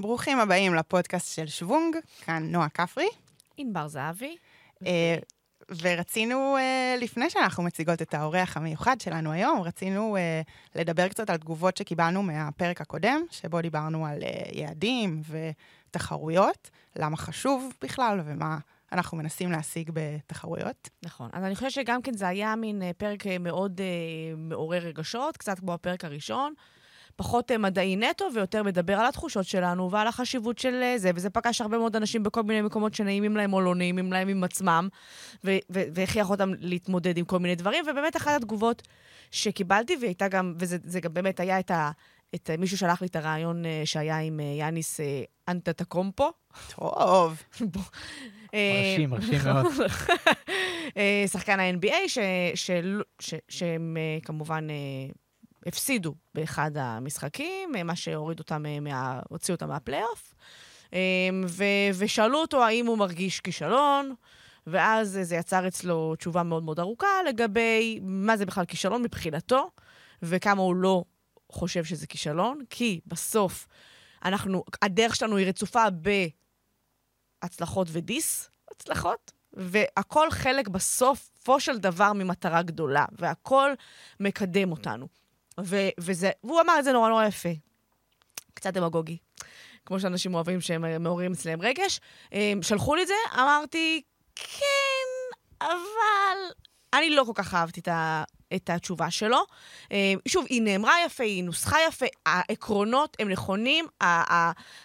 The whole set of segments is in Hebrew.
ברוכים הבאים לפודקאסט של שוונג, כאן נועה כפרי. ענבר זהבי. אה, ורצינו, אה, לפני שאנחנו מציגות את האורח המיוחד שלנו היום, רצינו אה, לדבר קצת על תגובות שקיבלנו מהפרק הקודם, שבו דיברנו על אה, יעדים ותחרויות, למה חשוב בכלל ומה אנחנו מנסים להשיג בתחרויות. נכון. אז אני חושבת שגם כן זה היה מין אה, פרק אה, מאוד אה, מעורר רגשות, קצת כמו הפרק הראשון. פחות אה, מדעי נטו ויותר מדבר על התחושות שלנו ועל החשיבות של אה, זה, וזה פגש הרבה מאוד אנשים בכל מיני מקומות שנעימים להם או לא נעימים להם עם עצמם, והכריח אותם להתמודד עם כל מיני דברים, ובאמת אחת התגובות שקיבלתי, והייתה גם, וזה זה גם באמת היה את ה... את, אה, מישהו שלח לי את הרעיון שהיה עם יאניס אנטטקומפו. טוב. מרשים, מרשים מאוד. שחקן ה-NBA, ש- הפסידו באחד המשחקים, אה, מה שהוריד אותם, אה, מה- הוציא אותם מהפלייאוף. אה, ו- ושאלו אותו האם הוא מרגיש כישלון, ואז זה יצר אצלו תשובה מאוד מאוד ארוכה לגבי מה זה בכלל כישלון מבחינתו, וכמה הוא לא חושב שזה כישלון, כי בסוף אנחנו, הדרך שלנו היא רצופה בהצלחות ודיס הצלחות, והכל חלק בסופו של דבר ממטרה גדולה, והכל מקדם אותנו. ו- וזה, והוא אמר את זה נורא נורא יפה. קצת דמגוגי, כמו שאנשים אוהבים שהם מעוררים אצלם רגש. הם שלחו לי את זה, אמרתי, כן, אבל אני לא כל כך אהבתי את, ה- את התשובה שלו. אה, שוב, היא נאמרה יפה, היא נוסחה יפה, העקרונות הם נכונים,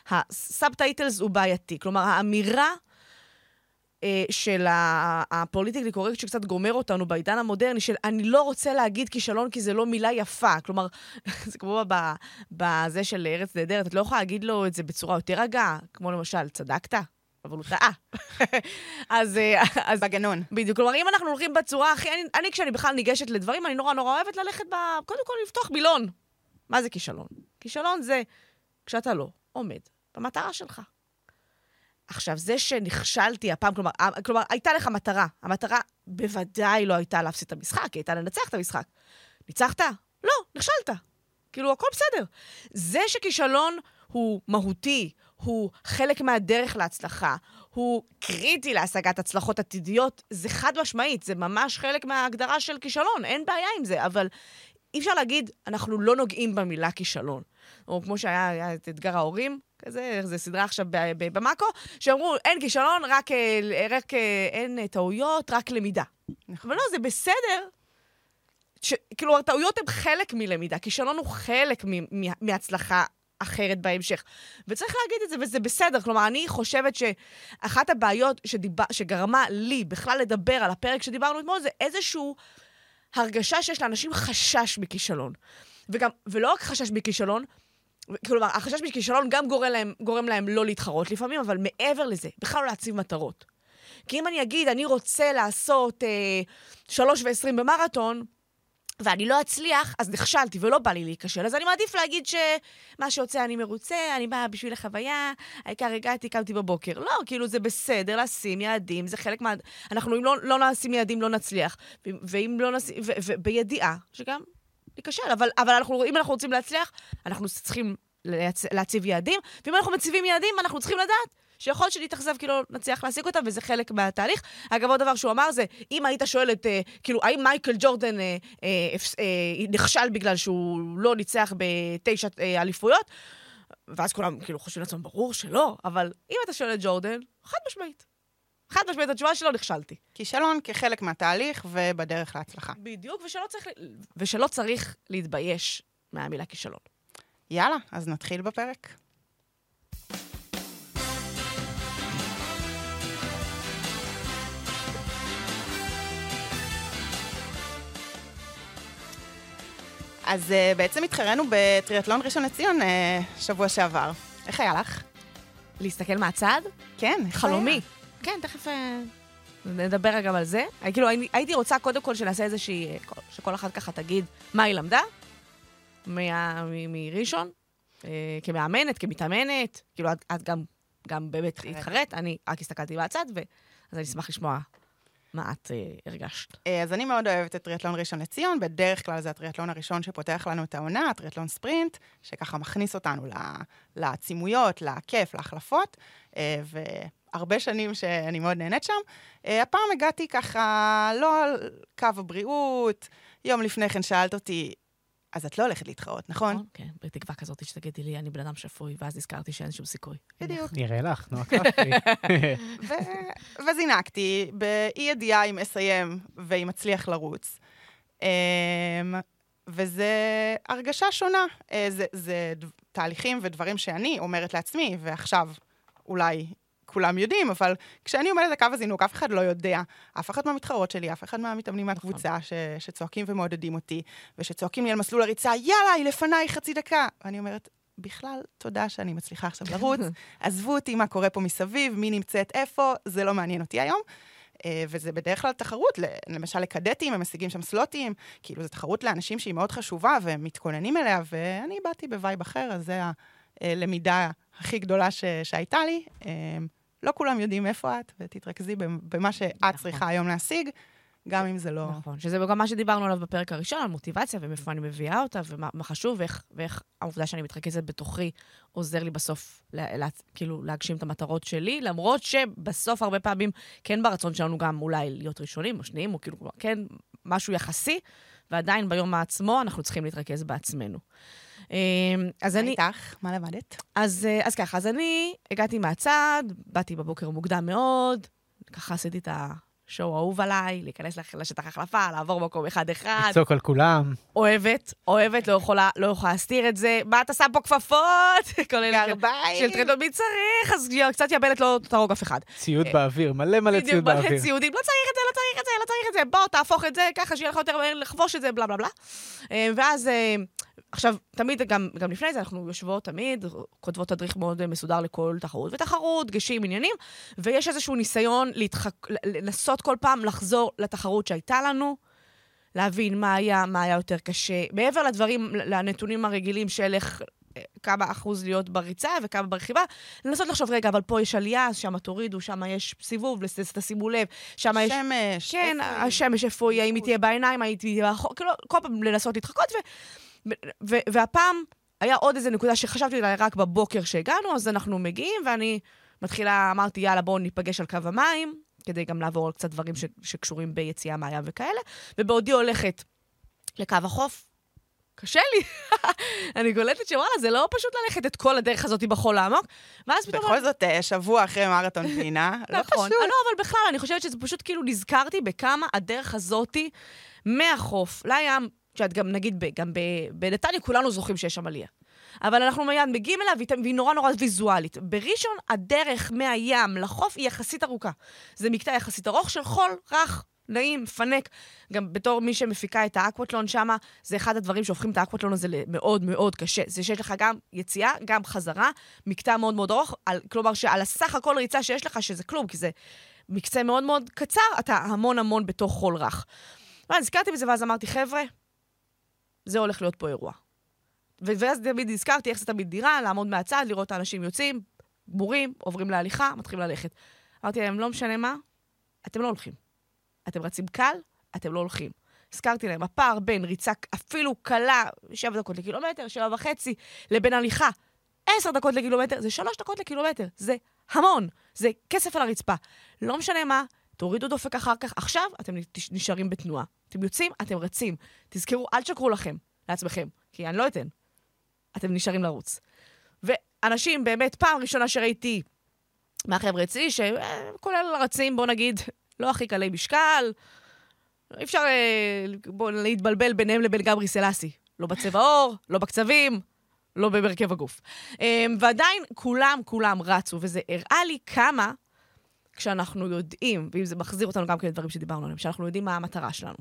ה subtitles הוא בעייתי. כלומר, האמירה... אה, של הפוליטיקלי קורקט שקצת גומר אותנו בעידן המודרני, של אני לא רוצה להגיד כישלון כי זה לא מילה יפה. כלומר, זה כמו בזה של ארץ נהדרת, את לא יכולה להגיד לו את זה בצורה יותר רגעה, כמו למשל, צדקת, אבל הוא טעה. אז, אה, אז בגנון. בדיוק. כלומר, אם אנחנו הולכים בצורה הכי... אני, אני, כשאני בכלל ניגשת לדברים, אני נורא נורא אוהבת ללכת ב... קודם כל, לפתוח מילון. מה זה כישלון? כישלון זה כשאתה לא עומד במטרה שלך. עכשיו, זה שנכשלתי הפעם, כלומר, ה- כלומר, הייתה לך מטרה. המטרה בוודאי לא הייתה להפסיד את המשחק, היא הייתה לנצח את המשחק. ניצחת? לא, נכשלת. כאילו, הכל בסדר. זה שכישלון הוא מהותי, הוא חלק מהדרך להצלחה, הוא קריטי להשגת הצלחות עתידיות, זה חד משמעית, זה ממש חלק מההגדרה של כישלון, אין בעיה עם זה, אבל אי אפשר להגיד, אנחנו לא נוגעים במילה כישלון. או כמו שהיה היה את אתגר ההורים, כזה, זו סדרה עכשיו במאקו, שאמרו, אין כישלון, רק, אה, רק אה, אין אה, טעויות, רק למידה. נכון. אבל לא, זה בסדר. ש, כאילו, הטעויות הן חלק מלמידה, כישלון הוא חלק מ, מ, מהצלחה אחרת בהמשך. וצריך להגיד את זה, וזה בסדר. כלומר, אני חושבת שאחת הבעיות שדיבר, שגרמה לי בכלל לדבר על הפרק שדיברנו אתמול, זה איזושהי הרגשה שיש לאנשים חשש מכישלון. וגם, ולא רק חשש מכישלון, כלומר, החשש מכישלון גם גורם להם, גורם להם לא להתחרות לפעמים, אבל מעבר לזה, בכלל לא להציב מטרות. כי אם אני אגיד, אני רוצה לעשות אה, 3 ו-20 במרתון, ואני לא אצליח, אז נכשלתי ולא בא לי להיכשל. אז אני מעדיף להגיד שמה שיוצא אני מרוצה, אני באה בשביל החוויה, העיקר הגעתי, קמתי בבוקר. לא, כאילו זה בסדר לשים יעדים, זה חלק מה... אנחנו אם לא, לא נשים יעדים לא נצליח. ואם לא נשים... ובידיעה שגם ניכשל. אבל, אבל אנחנו, אם אנחנו רוצים להצליח, אנחנו צריכים להצ... להציב יעדים, ואם אנחנו מציבים יעדים, אנחנו צריכים לדעת שיכול להיות שנתאכזב כי לא נצליח להשיג אותם, וזה חלק מהתהליך. אגב, עוד דבר שהוא אמר זה, אם היית שואל את, אה, כאילו, האם מייקל ג'ורדן אה, אה, אה, נכשל בגלל שהוא לא ניצח בתשע אה, אליפויות, ואז כולם כאילו חושבים לעצמם, ברור שלא, אבל אם אתה שואל את ג'ורדן, חד משמעית. חד משמעית, התשובה שלו, נכשלתי. כישלון כחלק מהתהליך ובדרך להצלחה. בדיוק, ושלא צריך, ושלא צריך להתבייש מהמילה כישלון. יאללה, אז נתחיל בפרק. אז uh, בעצם התחרנו בטריאטלון ראשון לציון uh, שבוע שעבר. איך היה לך? להסתכל מהצד? כן, איך חלומי. היה? כן, תכף אה, נדבר גם על זה. כאילו, הייתי רוצה קודם כל שנעשה איזושהי, אה, כל- שכל אחת ככה תגיד מה היא למדה מה- מ- מראשון, אה, כמאמנת, כמתאמנת. כאילו, את, את גם, גם באמת. התחרט, אני רק הסתכלתי מהצד. אז אני אשמח לשמוע מה את אה, הרגשת? אז אני מאוד אוהבת את טריאטלון ראשון לציון, בדרך כלל זה הטריאטלון הראשון שפותח לנו את העונה, הטריאטלון ספרינט, שככה מכניס אותנו לעצימויות, לכיף, להחלפות, אה, והרבה שנים שאני מאוד נהנית שם. אה, הפעם הגעתי ככה, לא על קו הבריאות, יום לפני כן שאלת אותי, אז את לא הולכת להתחרות, נכון? כן, בתקווה כזאת שתגידי לי, אני בן אדם שפוי, ואז נזכרתי שאין שום סיכוי. בדיוק. נראה לך, נועה קפרי. ו- וזינקתי באי ידיעה אם אסיים ואם אצליח לרוץ. אמ, וזה הרגשה שונה. אה, זה, זה תהליכים ודברים שאני אומרת לעצמי, ועכשיו אולי כולם יודעים, אבל כשאני עומדת על קו הזינוק, אף אחד לא יודע. אף אחת מהמתחרות שלי, אף אחד מהמתאמנים מהקבוצה ש, שצועקים ומעודדים אותי, ושצועקים לי על מסלול הריצה, יאללה, היא לפניי חצי דקה. ואני אומרת, בכלל, תודה שאני מצליחה עכשיו לרוץ. עזבו אותי מה קורה פה מסביב, מי נמצאת איפה, זה לא מעניין אותי היום. אה, וזה בדרך כלל תחרות, למשל לקדטים, הם משיגים שם סלוטים, כאילו זו תחרות לאנשים שהיא מאוד חשובה והם מתכוננים אליה, ואני באתי ב vibe אחר, אז זה הלמידה הכי גדולה ש- שהייתה לי. לא כולם יודעים איפה את, ותתרכזי במ- במה שאת נכון. צריכה היום להשיג, גם אם זה לא... נכון, שזה גם מה שדיברנו עליו בפרק הראשון, על מוטיבציה ומאיפה אני מביאה אותה, ומה מה חשוב, ואיך, ואיך העובדה שאני מתרכזת בתוכי עוזר לי בסוף, לה, לה, כאילו, להגשים את המטרות שלי, למרות שבסוף הרבה פעמים כן ברצון שלנו גם אולי להיות ראשונים או שניים, או כאילו, כן, משהו יחסי, ועדיין ביום עצמו אנחנו צריכים להתרכז בעצמנו. אמ, אז מה אני, איתך? מה למדת? אז, אה, אז ככה, אז אני הגעתי מהצד, באתי בבוקר מוקדם מאוד, ככה עשיתי את השואו האהוב עליי, להיכנס לשטח החלפה, לעבור מקום אחד-אחד. לצעוק על כולם. אוהבת, אוהבת, לא יכולה, לא יכולה להסתיר את זה. מה אתה שם פה כפפות? כל אלה של- גרביים. של טרנדון, מי צריך? אז קצת יבלת לא תהרוג אף אחד. ציוד אה, באוויר, מלא מלא בדיוק, ציוד מלא באוויר. ציודים, לא צריך את זה, לא צריך את זה, לא צריך את זה, בוא, תהפוך את זה ככה, שיהיה לך יותר מהר לחבוש את זה, בלה בלה בלה. אה, ואז, אה, עכשיו, תמיד, גם, גם לפני זה, אנחנו יושבות תמיד, כותבות תדריך מאוד מסודר לכל תחרות ותחרות, דגשים, עניינים, ויש איזשהו ניסיון להתחק... לנסות כל פעם לחזור לתחרות שהייתה לנו, להבין מה היה, מה היה יותר קשה. מעבר לדברים, לנתונים הרגילים של איך, כמה אחוז להיות בריצה וכמה ברכיבה, לנסות לחשוב, רגע, אבל פה יש עלייה, אז שם תורידו, שם יש סיבוב, תשימו לב, שם יש... שמש. כן? השמש, איפה היא, האם היא תהיה בעיניים, האם היא תהיה באחור, כאילו, כל פעם לנסות להתחקות, ו... והפעם היה עוד איזה נקודה שחשבתי עליה רק בבוקר שהגענו, אז אנחנו מגיעים, ואני מתחילה, אמרתי, יאללה, בואו ניפגש על קו המים, כדי גם לעבור על קצת דברים ש... שקשורים ביציאה מהים וכאלה, ובעודי הולכת לקו החוף, קשה לי. אני קולטת שוואלה, זה לא פשוט ללכת את כל הדרך הזאת בחול העמוק, ואז פתאום... בכל זאת, אה, שבוע אחרי מרתון וינה, לא נכון. פשוט. לא, אבל בכלל, אני חושבת שזה פשוט כאילו נזכרתי בכמה הדרך הזאתי מהחוף לים, שאת גם, נגיד, ב- גם בנתניה כולנו זוכרים שיש שם עלייה. אבל אנחנו מיד מגיעים אליה, והיא- והיא נורא נורא ויזואלית. בראשון, הדרך מהים לחוף היא יחסית ארוכה. זה מקטע יחסית ארוך של חול רך. נעים, מפנק. גם בתור מי שמפיקה את האקוואטלון שם, זה אחד הדברים שהופכים את האקוואטלון הזה למאוד מאוד קשה. זה שיש לך גם יציאה, גם חזרה, מקטע מאוד מאוד ארוך, על, כלומר שעל הסך הכל ריצה שיש לך, שזה כלום, כי זה מקצה מאוד מאוד קצר, אתה המון המון בתוך חול רך. ואז נזכרתי בזה, ואז אמרתי, חבר'ה, זה הולך להיות פה אירוע. ואז תמיד נזכרתי איך זה תמיד נראה, לעמוד מהצד, לראות את האנשים יוצאים, גמורים, עוברים להליכה, מתחילים ללכת. אמרתי להם, לא משנה מה, אתם לא הולכים. אתם רצים קל, אתם לא הולכים. הזכרתי להם, הפער בין ריצה אפילו קלה, שבע דקות לקילומטר, שבע וחצי, לבין הליכה, עשר דקות לקילומטר, זה שלוש דקות לקילומטר. זה המון. זה כסף על הרצפה. לא משנה מה, תורידו דופק אחר כך. עכשיו אתם נשארים בתנועה. אתם יוצאים, אתם רצים. תזכרו, אל תשקרו לכם, לעצמכם, כי אני לא אתן. אתם נשארים לרוץ. ואנשים, באמת, פעם ראשונה שראיתי מהחבר'ה אצלי, שכולל רצים, בוא נגיד, לא הכי קלי משקל, אי אפשר אה, בוא, להתבלבל ביניהם לבין גברי סלאסי. לא בצבע עור, לא בקצבים, לא בהרכב הגוף. אה, ועדיין כולם, כולם רצו, וזה הראה לי כמה, כשאנחנו יודעים, ואם זה מחזיר אותנו גם כן לדברים שדיברנו עליהם, שאנחנו יודעים מה המטרה שלנו,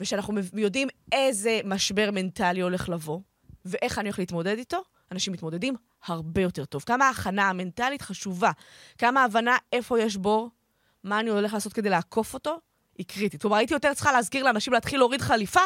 ושאנחנו יודעים איזה משבר מנטלי הולך לבוא, ואיך אני הולך להתמודד איתו, אנשים מתמודדים הרבה יותר טוב. כמה ההכנה המנטלית חשובה, כמה ההבנה איפה יש בור, מה אני הולך לעשות כדי לעקוף אותו, היא קריטית. כלומר, הייתי יותר צריכה להזכיר לאנשים להתחיל להוריד חליפה,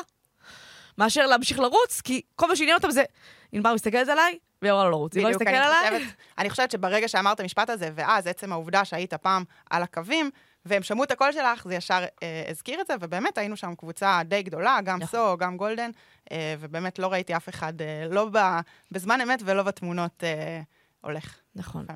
מאשר להמשיך לרוץ, כי כל מה שעניין אותם זה, ענבר מסתכלת עליי, והיא אמרה לו לא בדיוק, מסתכלת אני עליי. אני חושבת שברגע שאמרת המשפט הזה, ואז עצם העובדה שהיית פעם על הקווים, והם שמעו את הקול שלך, זה ישר אה, הזכיר את זה, ובאמת היינו שם קבוצה די גדולה, גם נכון. סו, גם גולדן, אה, ובאמת לא ראיתי אף אחד, אה, לא ב, בזמן אמת ולא בתמונות אה, הולך. נכון.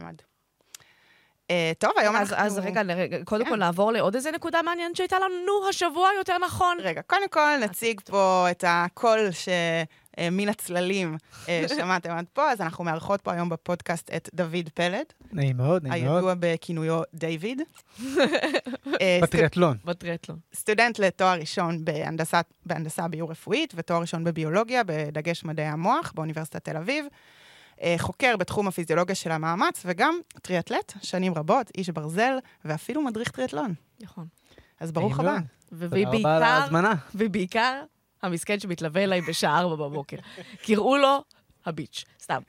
טוב, היום אז, אנחנו... אז רגע, רגע, קודם כן. כל נעבור לעוד איזה נקודה מעניינת שהייתה לנו השבוע, יותר נכון. רגע, קודם כל נציג פה את הקול שמן הצללים אה, שמעתם עד פה, אז אנחנו מארחות פה היום בפודקאסט את דוד פלד, נעים מאוד, נעים מאוד. הידוע בכינויו דיוויד. אה, בטריאטלון. בטריאטלון. סטודנט לתואר ראשון בהנדסה ביו-רפואית ותואר ראשון בביולוגיה, בדגש מדעי המוח, באוניברסיטת תל אביב. אה, חוקר בתחום הפיזיולוגיה של המאמץ, וגם טריאטלט, שנים רבות, איש ברזל, ואפילו מדריך טריאטלון. נכון. אז ברוך הבא. תודה רבה על ההזמנה. ובעיקר, המסכן שמתלווה אליי בשעה ארבע בבוקר. קראו לו הביץ', סתם.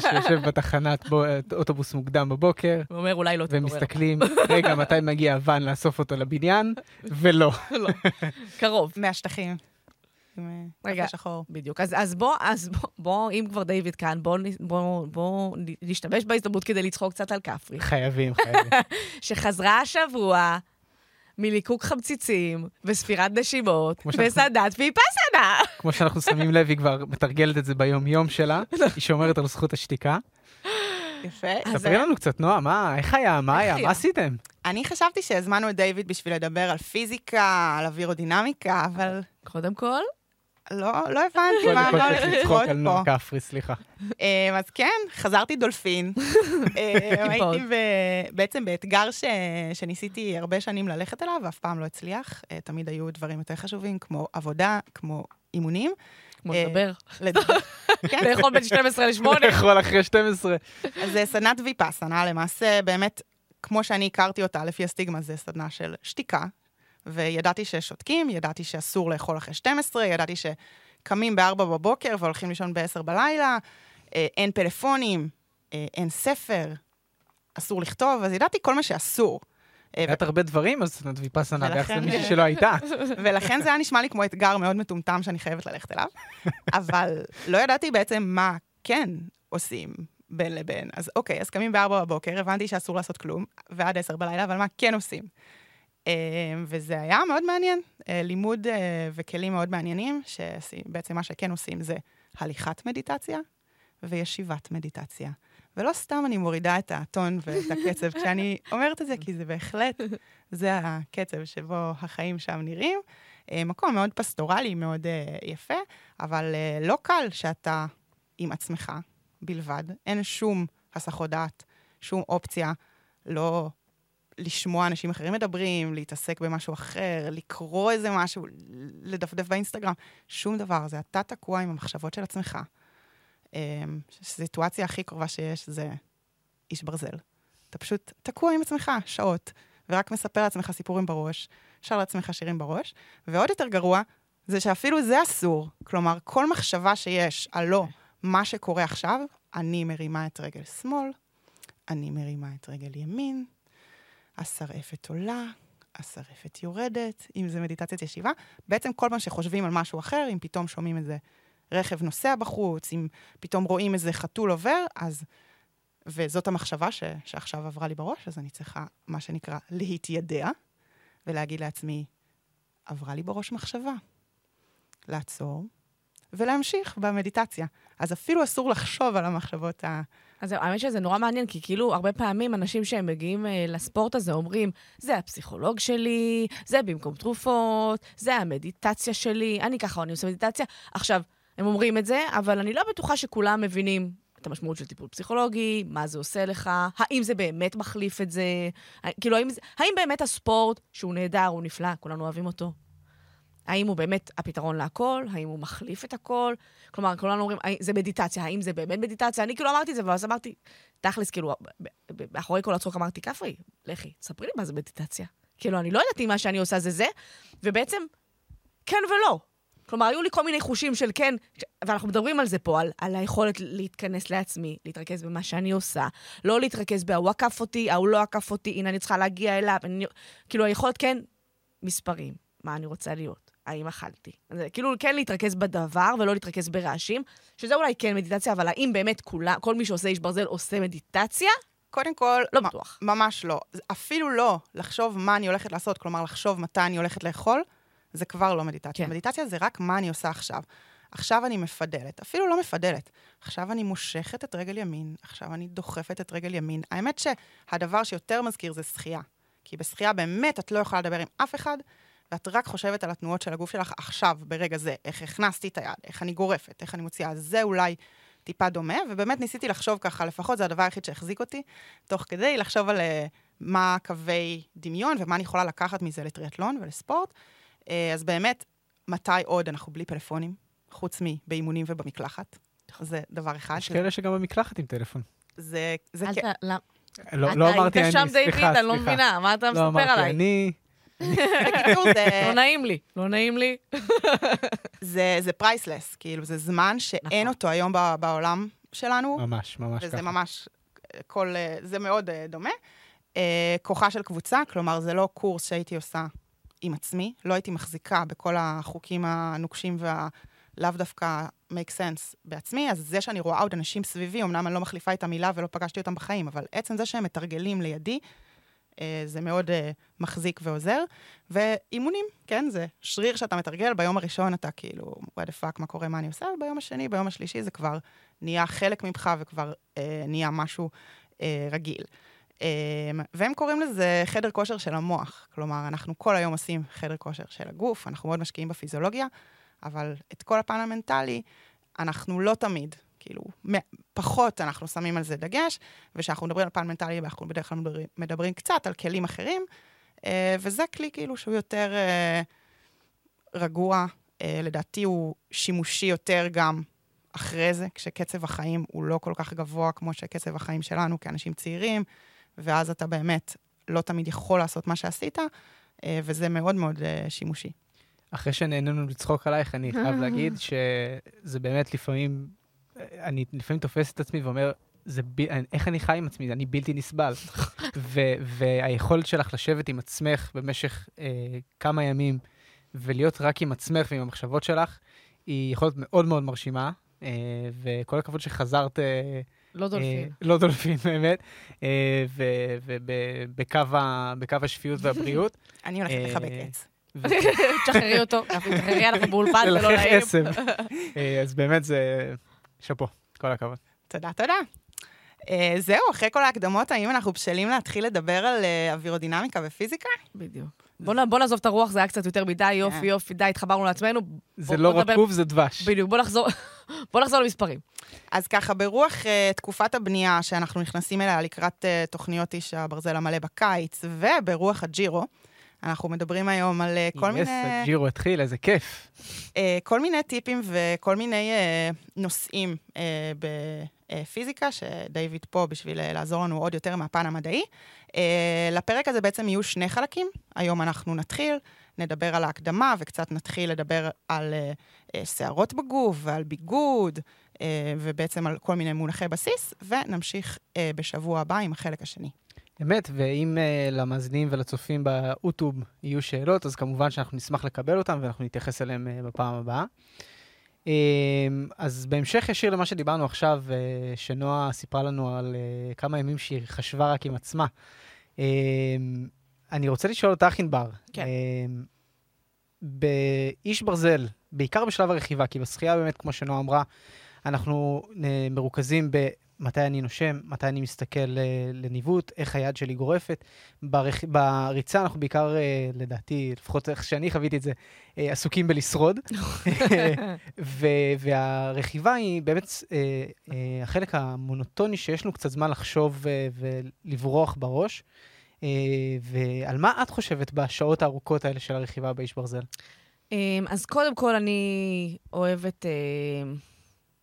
שיושב בתחנת בו- אוטובוס מוקדם בבוקר, הוא אומר, אולי לא תתעורר. ומסתכלים, רגע, מתי מגיע הוואן לאסוף אותו לבניין, ולא. לא. קרוב. מהשטחים. עם אה, רגע. קפה שחור. בדיוק. אז, אז בוא, אז בוא, בוא, אם כבר דיוויד כאן, בוא, בוא, בוא נשתמש בהזדמנות כדי לצחוק קצת על כפרי, חייבים, חייבים. שחזרה השבוע מליקוק חמציצים וספירת נשימות וסדת ויפסנה. כמו שאנחנו שמים לב, היא כבר מתרגלת את זה ביום-יום שלה, היא שומרת על זכות השתיקה. יפה. אז ספרי לנו קצת, נועה, מה, איך היה, מה היה? מה עשיתם? אני חשבתי שהזמנו את דיוויד בשביל לדבר על פיזיקה, על אווירודינמיקה, אבל קודם כל, לא, לא הבנתי קודם מה כל מה צריך הולך לצחוק לקרות על פה. נועה כפרי, סליחה. אה, אז כן, חזרתי דולפין. אה. הייתי בעצם באתגר ש- שניסיתי הרבה שנים ללכת אליו, ואף פעם לא הצליח. אה, תמיד היו דברים יותר חשובים, כמו עבודה, כמו אימונים. כמו לדבר, כן, לאכול בין 12 ל-8. לאכול אחרי 12. אז סדנת ויפאסנה, למעשה, באמת, כמו שאני הכרתי אותה, לפי הסטיגמה, זה סדנה של שתיקה. וידעתי ששותקים, ידעתי שאסור לאכול אחרי 12, ידעתי שקמים ב-4 בבוקר והולכים לישון ב-10 בלילה, אה, אין פלאפונים, אה, אין ספר, אסור לכתוב, אז ידעתי כל מה שאסור. אה, הייתה הרבה דברים, אז סדנת ויפאסנה ביחס למישהי שלא הייתה. ולכן זה היה נשמע לי כמו אתגר מאוד מטומטם שאני חייבת ללכת אליו, אבל לא ידעתי בעצם מה כן עושים בין לבין. אז אוקיי, אז קמים ב-4 בבוקר, הבנתי שאסור לעשות כלום, ועד 10 בלילה, אבל מה כן עושים? אה, וזה היה מאוד מעניין, אה, לימוד אה, וכלים מאוד מעניינים, שבעצם מה שכן עושים זה הליכת מדיטציה וישיבת מדיטציה. ולא סתם אני מורידה את הטון ואת הקצב כשאני אומרת את זה, כי זה בהחלט, זה הקצב שבו החיים שם נראים. מקום מאוד פסטורלי, מאוד יפה, אבל לא קל שאתה עם עצמך בלבד. אין שום הסחות דעת, שום אופציה לא לשמוע אנשים אחרים מדברים, להתעסק במשהו אחר, לקרוא איזה משהו, לדפדף באינסטגרם, שום דבר. זה אתה תקוע עם המחשבות של עצמך. אה, הסיטואציה הכי קרובה שיש זה איש ברזל. אתה פשוט תקוע עם עצמך שעות, ורק מספר לעצמך סיפורים בראש, שר לעצמך שירים בראש, ועוד יותר גרוע, זה שאפילו זה אסור. כלומר, כל מחשבה שיש על לא, מה שקורה עכשיו, אני מרימה את רגל שמאל, אני מרימה את רגל ימין, השרעפת עולה, השרעפת יורדת, אם זה מדיטציית ישיבה. בעצם כל פעם שחושבים על משהו אחר, אם פתאום שומעים איזה רכב נוסע בחוץ, אם פתאום רואים איזה חתול עובר, אז... וזאת המחשבה ש... שעכשיו עברה לי בראש, אז אני צריכה, מה שנקרא, להתיידע, ולהגיד לעצמי, עברה לי בראש מחשבה. לעצור, ולהמשיך במדיטציה. אז אפילו אסור לחשוב על המחשבות ה... אז האמת שזה נורא מעניין, כי כאילו, הרבה פעמים אנשים שהם מגיעים אה, לספורט הזה אומרים, זה הפסיכולוג שלי, זה במקום תרופות, זה המדיטציה שלי, אני ככה, אני עושה מדיטציה. עכשיו, הם אומרים את זה, אבל אני לא בטוחה שכולם מבינים את המשמעות של טיפול פסיכולוגי, מה זה עושה לך, האם זה באמת מחליף את זה, כאילו, האם, האם באמת הספורט, שהוא נהדר, הוא נפלא, כולנו אוהבים אותו, האם הוא באמת הפתרון להכל? האם הוא מחליף את הכל? כלומר, כולנו אומרים, "האם זה מדיטציה, האם זה באמת מדיטציה? אני כאילו אמרתי את זה, ואז אמרתי, תכלס, כאילו, מאחורי כל הצחוק אמרתי, כפרי, לכי, ספרי לי מה זה מדיטציה. כאילו, אני לא יודעת אם מה שאני עושה זה זה, ובעצם, כן ולא. כלומר, היו לי כל מיני חושים של כן, ואנחנו מדברים על זה פה, על, על היכולת להתכנס לעצמי, להתרכז במה שאני עושה, לא להתרכז בהוא עקף אותי, ההוא לא עקף אותי, הנה אני צריכה להגיע אליו, אני, כאילו, היכולת כן, מספרים, מה אני רוצה להיות, האם אכלתי. זה כאילו, כן להתרכז בדבר ולא להתרכז ברעשים, שזה אולי כן מדיטציה, אבל האם באמת כולה, כל מי שעושה איש ברזל עושה מדיטציה? קודם כל, לא בטוח. ממש לא. אפילו לא לחשוב מה אני הולכת לעשות, כלומר, לחשוב מתי אני הולכת לאכול, זה כבר לא מדיטציה. כן. מדיטציה זה רק מה אני עושה עכשיו. עכשיו אני מפדלת, אפילו לא מפדלת. עכשיו אני מושכת את רגל ימין, עכשיו אני דוחפת את רגל ימין. האמת שהדבר שיותר מזכיר זה שחייה. כי בשחייה באמת את לא יכולה לדבר עם אף אחד, ואת רק חושבת על התנועות של הגוף שלך עכשיו, ברגע זה, איך הכנסתי את היד, איך אני גורפת, איך אני מוציאה. זה אולי טיפה דומה, ובאמת ניסיתי לחשוב ככה, לפחות זה הדבר היחיד שהחזיק אותי, תוך כדי לחשוב על אה, מה קווי דמיון ומה אני יכולה לקחת מזה לטריאטלון ולספורט. אה, אז באמת, מתי עוד אנחנו בלי פלאפונים, חוץ מבאימונים ובמקלחת? זה דבר אחד. יש כאלה שגם במקלחת עם טלפון. זה, זה אל כן. ת... למה? לא לא אמרתי אני, אתה היית שם, דיוויד, סליחה, אני לא סליחה. מבינה, מה אתה לא מספר אמרתי, עליי? אני... בקיצור, זה, לא נעים לי, לא נעים לי. זה, זה priceless, כאילו, זה זמן שאין נכון. אותו היום ב- בעולם שלנו, ממש, ממש וזה ככה. ממש, אה, כל, אה, זה מאוד אה, דומה. כוחה של קבוצה, כלומר, זה לא קורס שהייתי עושה עם עצמי, לא הייתי מחזיקה בכל החוקים הנוקשים והלאו דווקא make sense בעצמי, אז זה שאני רואה עוד אנשים סביבי, אמנם אני לא מחליפה את המילה ולא פגשתי אותם בחיים, אבל עצם זה שהם מתרגלים לידי, זה מאוד אה, מחזיק ועוזר. ואימונים, כן, זה שריר שאתה מתרגל, ביום הראשון אתה כאילו, what the fuck, מה קורה, מה אני עושה, וביום השני, ביום השלישי זה כבר נהיה חלק ממך וכבר אה, נהיה משהו אה, רגיל. אה, והם קוראים לזה חדר כושר של המוח. כלומר, אנחנו כל היום עושים חדר כושר של הגוף, אנחנו מאוד משקיעים בפיזיולוגיה, אבל את כל הפן המנטלי, אנחנו לא תמיד, כאילו, פחות אנחנו שמים על זה דגש, וכשאנחנו מדברים על פן מנטלי, אנחנו בדרך כלל מדברים, מדברים קצת על כלים אחרים, אה, וזה כלי כאילו שהוא יותר אה, רגוע, אה, לדעתי הוא שימושי יותר גם אחרי זה, כשקצב החיים הוא לא כל כך גבוה כמו שקצב החיים שלנו כאנשים צעירים, ואז אתה באמת לא תמיד יכול לעשות מה שעשית, אה, וזה מאוד מאוד אה, שימושי. אחרי שנהנינו לצחוק עלייך, אני חייב להגיד שזה באמת לפעמים, אני לפעמים תופס את עצמי ואומר, זה ב... איך אני חי עם עצמי, אני בלתי נסבל. ו- והיכולת שלך לשבת עם עצמך במשך אה, כמה ימים ולהיות רק עם עצמך ועם המחשבות שלך, היא יכולת מאוד מאוד מרשימה, אה, וכל הכבוד שחזרת... אה, לא דולפין. אה, לא דולפין, באמת, אה, ובקו השפיות והבריאות. אני הולכת אה, לחבק עץ. ו- תשחררי אותו, תשחררי, אנחנו באולפן, לא נעים. עשב. אה, אז באמת זה שאפו, כל הכבוד. תודה, תודה. Uh, זהו, אחרי כל ההקדמות, האם אנחנו בשלים להתחיל לדבר על uh, אווירודינמיקה ופיזיקה? בדיוק. בוא נ- בוא נעזוב את הרוח, זה היה קצת יותר מדי, יופי, כן. יופי, די, התחברנו לעצמנו. זה בוא- לא בוא נדבר- רקוב, זה דבש. בדיוק, בוא נחזור, בוא נחזור למספרים. אז ככה, ברוח uh, תקופת הבנייה שאנחנו נכנסים אליה לקראת uh, תוכניות איש הברזל המלא בקיץ, וברוח הג'ירו, אנחנו מדברים היום על uh, כל יס, מיני... הג'ירו התחיל, איזה כיף. אה, כל מיני טיפים וכל מיני אה, נושאים אה, בפיזיקה, שדייוויד פה בשביל אה, לעזור לנו עוד יותר מהפן המדעי. אה, לפרק הזה בעצם יהיו שני חלקים. היום אנחנו נתחיל, נדבר על ההקדמה וקצת נתחיל לדבר על אה, אה, שערות בגוף ועל ביגוד, אה, ובעצם על כל מיני מונחי בסיס, ונמשיך אה, בשבוע הבא עם החלק השני. אמת, ואם uh, למאזינים ולצופים באוטוב יהיו שאלות, אז כמובן שאנחנו נשמח לקבל אותם ואנחנו נתייחס אליהם uh, בפעם הבאה. Um, אז בהמשך ישיר למה שדיברנו עכשיו, uh, שנועה סיפרה לנו על uh, כמה ימים שהיא חשבה רק עם עצמה. Um, אני רוצה לשאול אותך, ענבר. כן. Um, באיש ברזל, בעיקר בשלב הרכיבה, כי בשחייה באמת, כמו שנועה אמרה, אנחנו מרוכזים במתי אני נושם, מתי אני מסתכל uh, לניווט, איך היד שלי גורפת. ברכ... בריצה אנחנו בעיקר, uh, לדעתי, לפחות איך שאני חוויתי את זה, uh, עסוקים בלשרוד. ו- והרכיבה היא באמת החלק המונוטוני שיש לנו קצת זמן לחשוב ולברוח בראש. ועל מה את חושבת בשעות הארוכות האלה של הרכיבה באיש ברזל? אמ, אז קודם כל, אני אוהבת,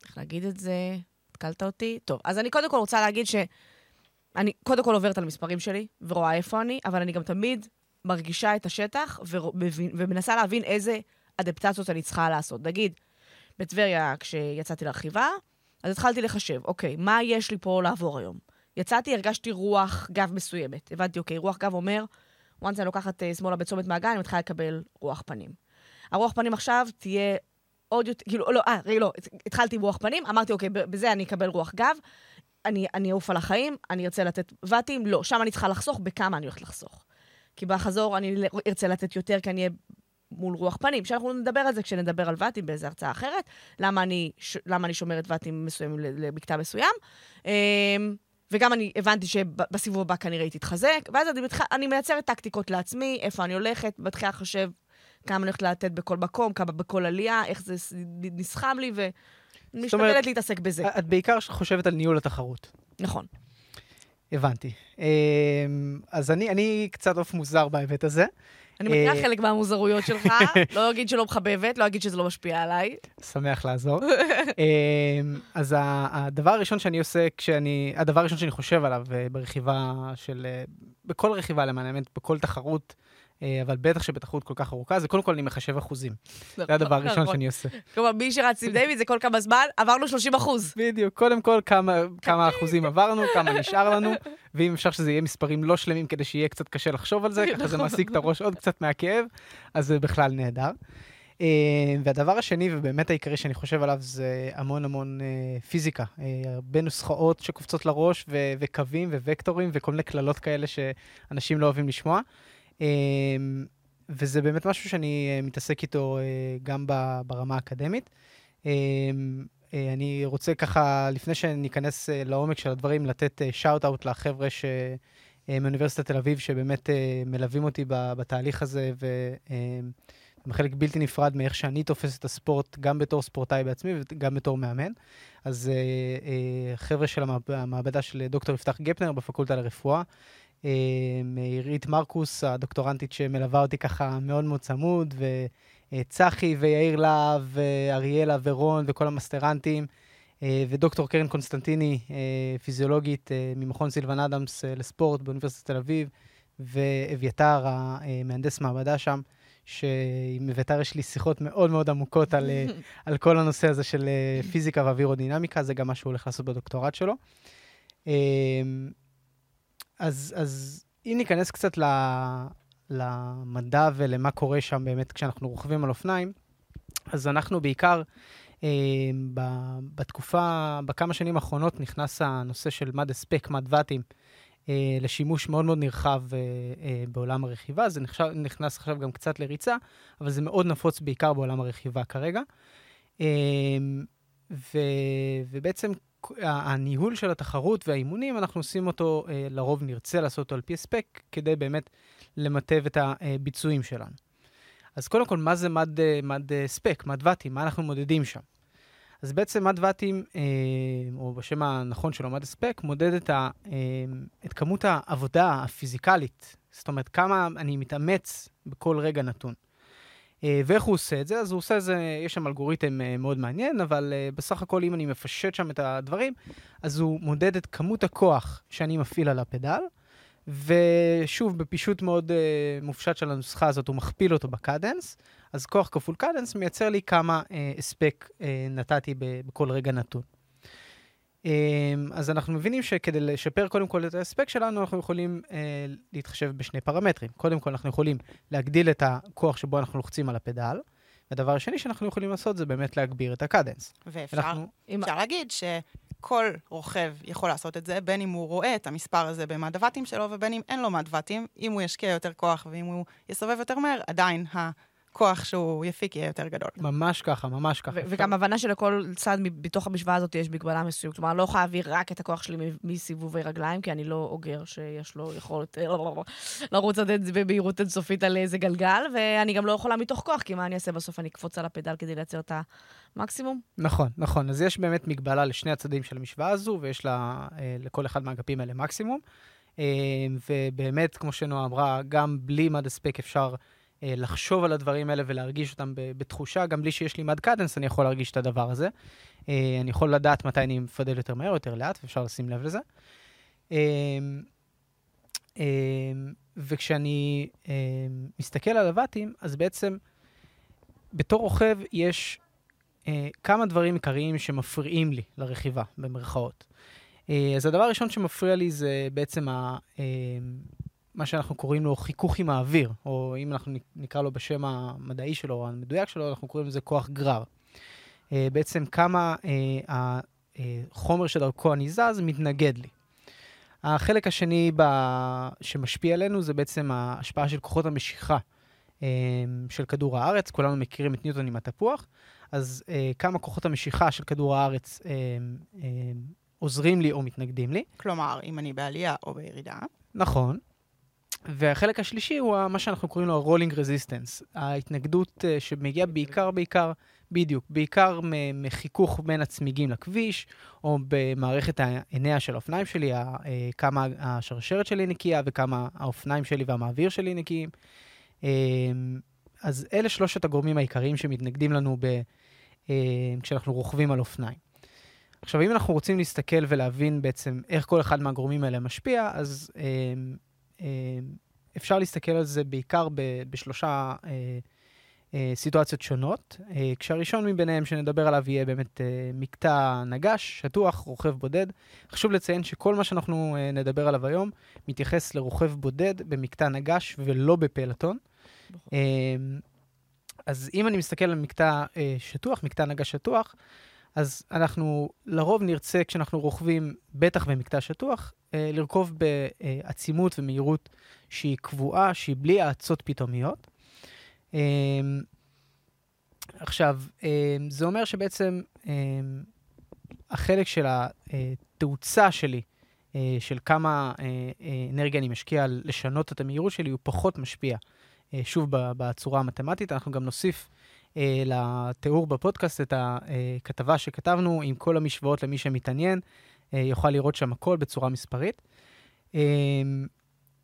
איך להגיד את זה? התקלת אותי? טוב, אז אני קודם כל רוצה להגיד שאני קודם כל עוברת על המספרים שלי ורואה איפה אני, אבל אני גם תמיד מרגישה את השטח ומנסה להבין איזה אדפטציות אני צריכה לעשות. נגיד, בטבריה, כשיצאתי לרכיבה, אז התחלתי לחשב, אוקיי, מה יש לי פה לעבור היום? יצאתי, הרגשתי רוח גב מסוימת. הבנתי, אוקיי, רוח גב אומר, once אני לוקחת אה, שמאלה בצומת מעגל, אני מתחילה לקבל רוח פנים. הרוח פנים עכשיו תהיה עוד יותר, כאילו, לא, אה, רגע, לא, התחלתי עם רוח פנים, אמרתי, אוקיי, בזה אני אקבל רוח גב. אני אעוף על החיים, אני ארצה לתת ואטים, לא. שם אני צריכה לחסוך, בכמה אני הולכת לחסוך. כי בחזור אני ארצה לתת יותר, כי אני אהיה מול רוח פנים. שאנחנו נדבר על זה כשנדבר על ואטים באיזו הרצאה אחרת, למה אני, ש- למה אני שומרת ואטים מסוימים למקטע מסוים. אמ, וגם אני הבנתי שבסיבוב הבא כנראה היא תתחזק, ואז אני, מתח... אני מייצרת טקטיקות לעצמי, איפה אני הולכת, מתחילה לחשב כמה אני הולכת לתת בכל מקום, כמה בכל עלייה, איך זה נסחב לי, ומשתדלת להתעסק בזה. את בעיקר חושבת על ניהול התחרות. נכון. הבנתי. אמ, אז אני, אני קצת עוף מוזר בהיבט הזה. אני מכירה אה, חלק מהמוזרויות שלך, לא אגיד שלא מחבבת, לא אגיד שזה לא משפיע עליי. שמח לעזור. אמ, אז הדבר הראשון שאני עושה כשאני, הדבר הראשון שאני חושב עליו אה, ברכיבה של, אה, בכל רכיבה למען האמת, בכל תחרות, אבל בטח שבתחרות כל כך ארוכה, זה קודם כל אני מחשב אחוזים. זה הדבר הראשון שאני עושה. כלומר, מי שרץ עם דיוויד זה כל כמה זמן, עברנו 30 אחוז. בדיוק, קודם כל כמה, אחוזים עברנו, כמה נשאר לנו, ואם אפשר שזה יהיה מספרים לא שלמים כדי שיהיה קצת קשה לחשוב על זה, ככה זה מעסיק את הראש עוד קצת מהכאב, אז זה בכלל נהדר. אה, והדבר השני, ובאמת העיקרי שאני חושב עליו, זה המון המון אה, פיזיקה. אה, הרבה נוסחאות שקופצות לראש, וקווים ווקטורים, וכל מיני קללות כאלה שאנשים לא אוהבים לשמוע. אה, וזה באמת משהו שאני אה, מתעסק איתו אה, גם ברמה האקדמית. אה, אה, אני רוצה ככה, לפני שניכנס לעומק של הדברים, לתת shout-out לחבר'ה ש... מאוניברסיטת תל אביב, שבאמת מלווים אותי בתהליך הזה, והם חלק בלתי נפרד מאיך שאני תופס את הספורט, גם בתור ספורטאי בעצמי וגם בתור מאמן. אז חבר'ה של המעב- המעבדה של דוקטור יפתח גפנר בפקולטה לרפואה, אה, עירית מרקוס, הדוקטורנטית שמלווה אותי ככה מאוד מאוד צמוד, וצחי ויאיר להב, ואריאלה ורון וכל המסטרנטים. אה, ודוקטור קרן קונסטנטיני, אה, פיזיולוגית אה, ממכון סילבן אדמס אה, לספורט באוניברסיטת תל אביב, ואביתר, המהנדס מעבדה שם, שעם אביתר יש לי שיחות מאוד מאוד עמוקות על, אה, על כל הנושא הזה של אה, פיזיקה ואווירודינמיקה, זה גם מה שהוא הולך לעשות בדוקטורט שלו. אז, אז אם ניכנס קצת ל, למדע ולמה קורה שם באמת כשאנחנו רוכבים על אופניים, אז אנחנו בעיקר אה, ב- בתקופה, בכמה שנים האחרונות נכנס הנושא של מד הספק, מד ואטים, אה, לשימוש מאוד מאוד נרחב אה, אה, בעולם הרכיבה. זה נחשב, נכנס עכשיו גם קצת לריצה, אבל זה מאוד נפוץ בעיקר בעולם הרכיבה כרגע. אה, ו, ובעצם הניהול של התחרות והאימונים, אנחנו עושים אותו, אה, לרוב נרצה לעשות אותו על פי הספק, כדי באמת למטב את הביצועים שלנו. אז קודם כל, מה זה מד, אה, מד אה, ספק, מד ואטים? מה אנחנו מודדים שם? אז בעצם מד ואטים, או בשם הנכון שלו, מד הספק, מודד את, ה, את כמות העבודה הפיזיקלית. זאת אומרת, כמה אני מתאמץ בכל רגע נתון. אה, ואיך הוא עושה את זה? אז הוא עושה את זה, יש שם אלגוריתם אה, מאוד מעניין, אבל אה, בסך הכל, אם אני מפשט שם את הדברים, אז הוא מודד את כמות הכוח שאני מפעיל על הפדל, ושוב, בפישוט מאוד מופשט של הנוסחה הזאת, הוא מכפיל אותו בקדנס, אז כוח כפול קדנס מייצר לי כמה הספק נתתי בכל רגע נתון. Um, אז אנחנו מבינים שכדי לשפר קודם כל את ההספק שלנו, אנחנו יכולים uh, להתחשב בשני פרמטרים. קודם כל, אנחנו יכולים להגדיל את הכוח שבו אנחנו לוחצים על הפדל, והדבר השני שאנחנו יכולים לעשות זה באמת להגביר את הקדנס. ואפשר אנחנו, אם- אפשר להגיד שכל רוכב יכול לעשות את זה, בין אם הוא רואה את המספר הזה במד הוואטים שלו, ובין אם אין לו מד ואטים. אם הוא ישקיע יותר כוח ואם הוא יסובב יותר מהר, עדיין הכוח שהוא יפיק יהיה יותר גדול. ממש ככה, ממש ככה. ו- וגם הבנה שלכל צד בתוך המשוואה הזאת יש מגבלה מסוימת. כלומר, אני לא יכולה להעביר רק את הכוח שלי מ- מסיבובי רגליים, כי אני לא אוגר שיש לו יכולת אה, לרוץ עד במהירות אינסופית על איזה גלגל, ואני גם לא יכולה מתוך כוח, כי מה אני אעשה בסוף? אני אקפוץ על הפדל כדי לייצר את המקסימום? נכון, נכון. אז יש באמת מגבלה לשני הצדדים של המשוואה הזו, ויש לה, אה, לכל אחד מהאגפים האלה מקסימום. אה, ובאמת, כמו שנועה אמרה, גם בלי מד הספק אפשר לחשוב על הדברים האלה ולהרגיש אותם בתחושה, גם בלי שיש לי מד קדנס, אני יכול להרגיש את הדבר הזה. אה, אני יכול לדעת מתי אני מפדל יותר מהר או יותר לאט, ואפשר לשים לב לזה. אה, אה, וכשאני אה, מסתכל על הוואטים, אז בעצם בתור רוכב יש אה, כמה דברים עיקריים שמפריעים לי לרכיבה, במרכאות. אה, אז הדבר הראשון שמפריע לי זה בעצם אה, מה שאנחנו קוראים לו חיכוך עם האוויר, או אם אנחנו נק- נקרא לו בשם המדעי שלו, או המדויק שלו, אנחנו קוראים לזה כוח גרר. אה, בעצם כמה אה, החומר שדרכו אני זז מתנגד לי. החלק השני ב... שמשפיע עלינו זה בעצם ההשפעה של כוחות המשיכה אה, של כדור הארץ. כולנו מכירים את ניוטון עם התפוח, אז אה, כמה כוחות המשיכה של כדור הארץ אה, אה, עוזרים לי או מתנגדים לי. כלומר, אם אני בעלייה או בירידה. נכון. והחלק השלישי הוא מה שאנחנו קוראים לו ה-rolling resistance, ההתנגדות אה, שמגיעה בעיקר, בעיקר, בדיוק, בעיקר מחיכוך בין הצמיגים לכביש, או במערכת העיניה של האופניים שלי, אה, כמה השרשרת שלי נקייה וכמה האופניים שלי והמעביר שלי נקיים. אה, אז אלה שלושת הגורמים העיקריים שמתנגדים לנו ב- כשאנחנו רוכבים על אופניים. עכשיו, אם אנחנו רוצים להסתכל ולהבין בעצם איך כל אחד מהגורמים האלה משפיע, אז אפשר להסתכל על זה בעיקר ב- בשלושה אה, אה, סיטואציות שונות. אה, כשהראשון מביניהם שנדבר עליו יהיה באמת מקטע נגש, שטוח, רוכב בודד. חשוב לציין שכל מה שאנחנו נדבר עליו היום מתייחס לרוכב בודד במקטע נגש ולא בפלטון. אה, אז אם אני מסתכל על מקטע שטוח, מקטע נגש שטוח, אז אנחנו לרוב נרצה, כשאנחנו רוכבים, בטח במקטע שטוח, אה, לרכוב בעצימות ומהירות שהיא קבועה, שהיא בלי האצות פתאומיות. אה, עכשיו, אה, זה אומר שבעצם החלק של התאוצה שלי, של כמה אנרגיה אני משקיע לשנות את המהירות שלי, הוא פחות משפיע. שוב, בצורה המתמטית, אנחנו גם נוסיף אה, לתיאור בפודקאסט את הכתבה שכתבנו עם כל המשוואות למי שמתעניין, אה, יוכל לראות שם הכל בצורה מספרית. אה,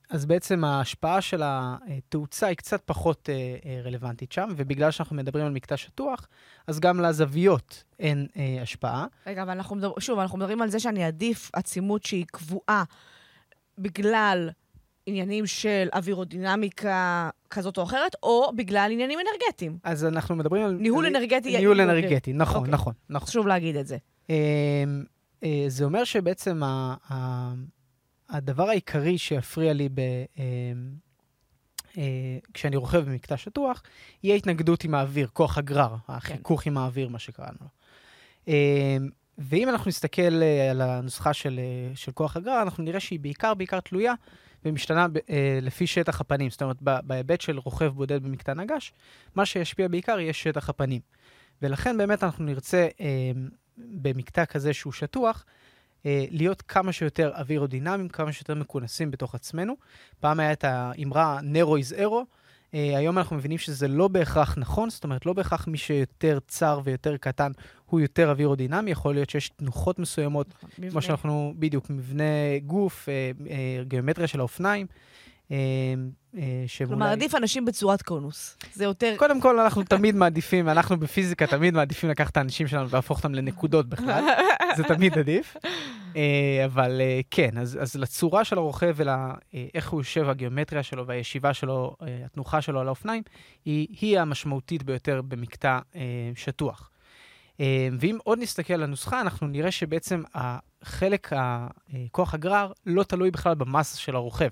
אז בעצם ההשפעה של התאוצה היא קצת פחות אה, אה, רלוונטית שם, ובגלל שאנחנו מדברים על מקטע שטוח, אז גם לזוויות אין אה, השפעה. רגע, אבל אנחנו מדבר, שוב, אנחנו מדברים על זה שאני אעדיף עצימות שהיא קבועה בגלל עניינים של אווירודינמיקה כזאת או אחרת, או בגלל עניינים אנרגטיים. אז אנחנו מדברים על... ניהול על- אנרגטי ניהול יותר. אנרגטי, נכון, אוקיי. נכון, נכון. חשוב להגיד את זה. אמ, אה, זה אומר שבעצם ה- ה- הדבר העיקרי שיפריע לי ב, אמ, אה, כשאני רוכב במקטע שטוח, יהיה התנגדות עם האוויר, כוח הגרר, החיכוך עם האוויר, מה שקראנו לו. אמ, ואם אנחנו נסתכל אה, על הנוסחה של, אה, של כוח הגרר, אנחנו נראה שהיא בעיקר, בעיקר תלויה ומשתנה ב- אה, לפי שטח הפנים. זאת אומרת, בהיבט של רוכב בודד במקטע נגש, מה שישפיע בעיקר יהיה שטח הפנים. ולכן באמת אנחנו נרצה אה, במקטע כזה שהוא שטוח, אה, להיות כמה שיותר אווירודינמיים, כמה שיותר מכונסים בתוך עצמנו. פעם היה את האמרה Narrow is Aero, אה, היום אנחנו מבינים שזה לא בהכרח נכון, זאת אומרת, לא בהכרח מי שיותר צר ויותר קטן הוא יותר אווירודינמי, יכול להיות שיש תנוחות מסוימות, כמו שאנחנו, בדיוק, מבנה גוף, אה, אה, גיאומטריה של האופניים, שהם כלומר, עדיף אנשים בצורת קונוס. זה יותר... קודם כל, אנחנו תמיד מעדיפים, אנחנו בפיזיקה תמיד מעדיפים לקחת את האנשים שלנו ולהפוך אותם לנקודות בכלל, זה תמיד עדיף. אה, אבל אה, כן, אז, אז לצורה של הרוכב ולאיך הוא יושב, הגיאומטריה שלו והישיבה שלו, אה, התנוחה שלו על האופניים, היא, היא המשמעותית ביותר במקטע אה, שטוח. אה, ואם עוד נסתכל על הנוסחה, אנחנו נראה שבעצם החלק, אה, כוח הגרר, לא תלוי בכלל במסה של הרוכב.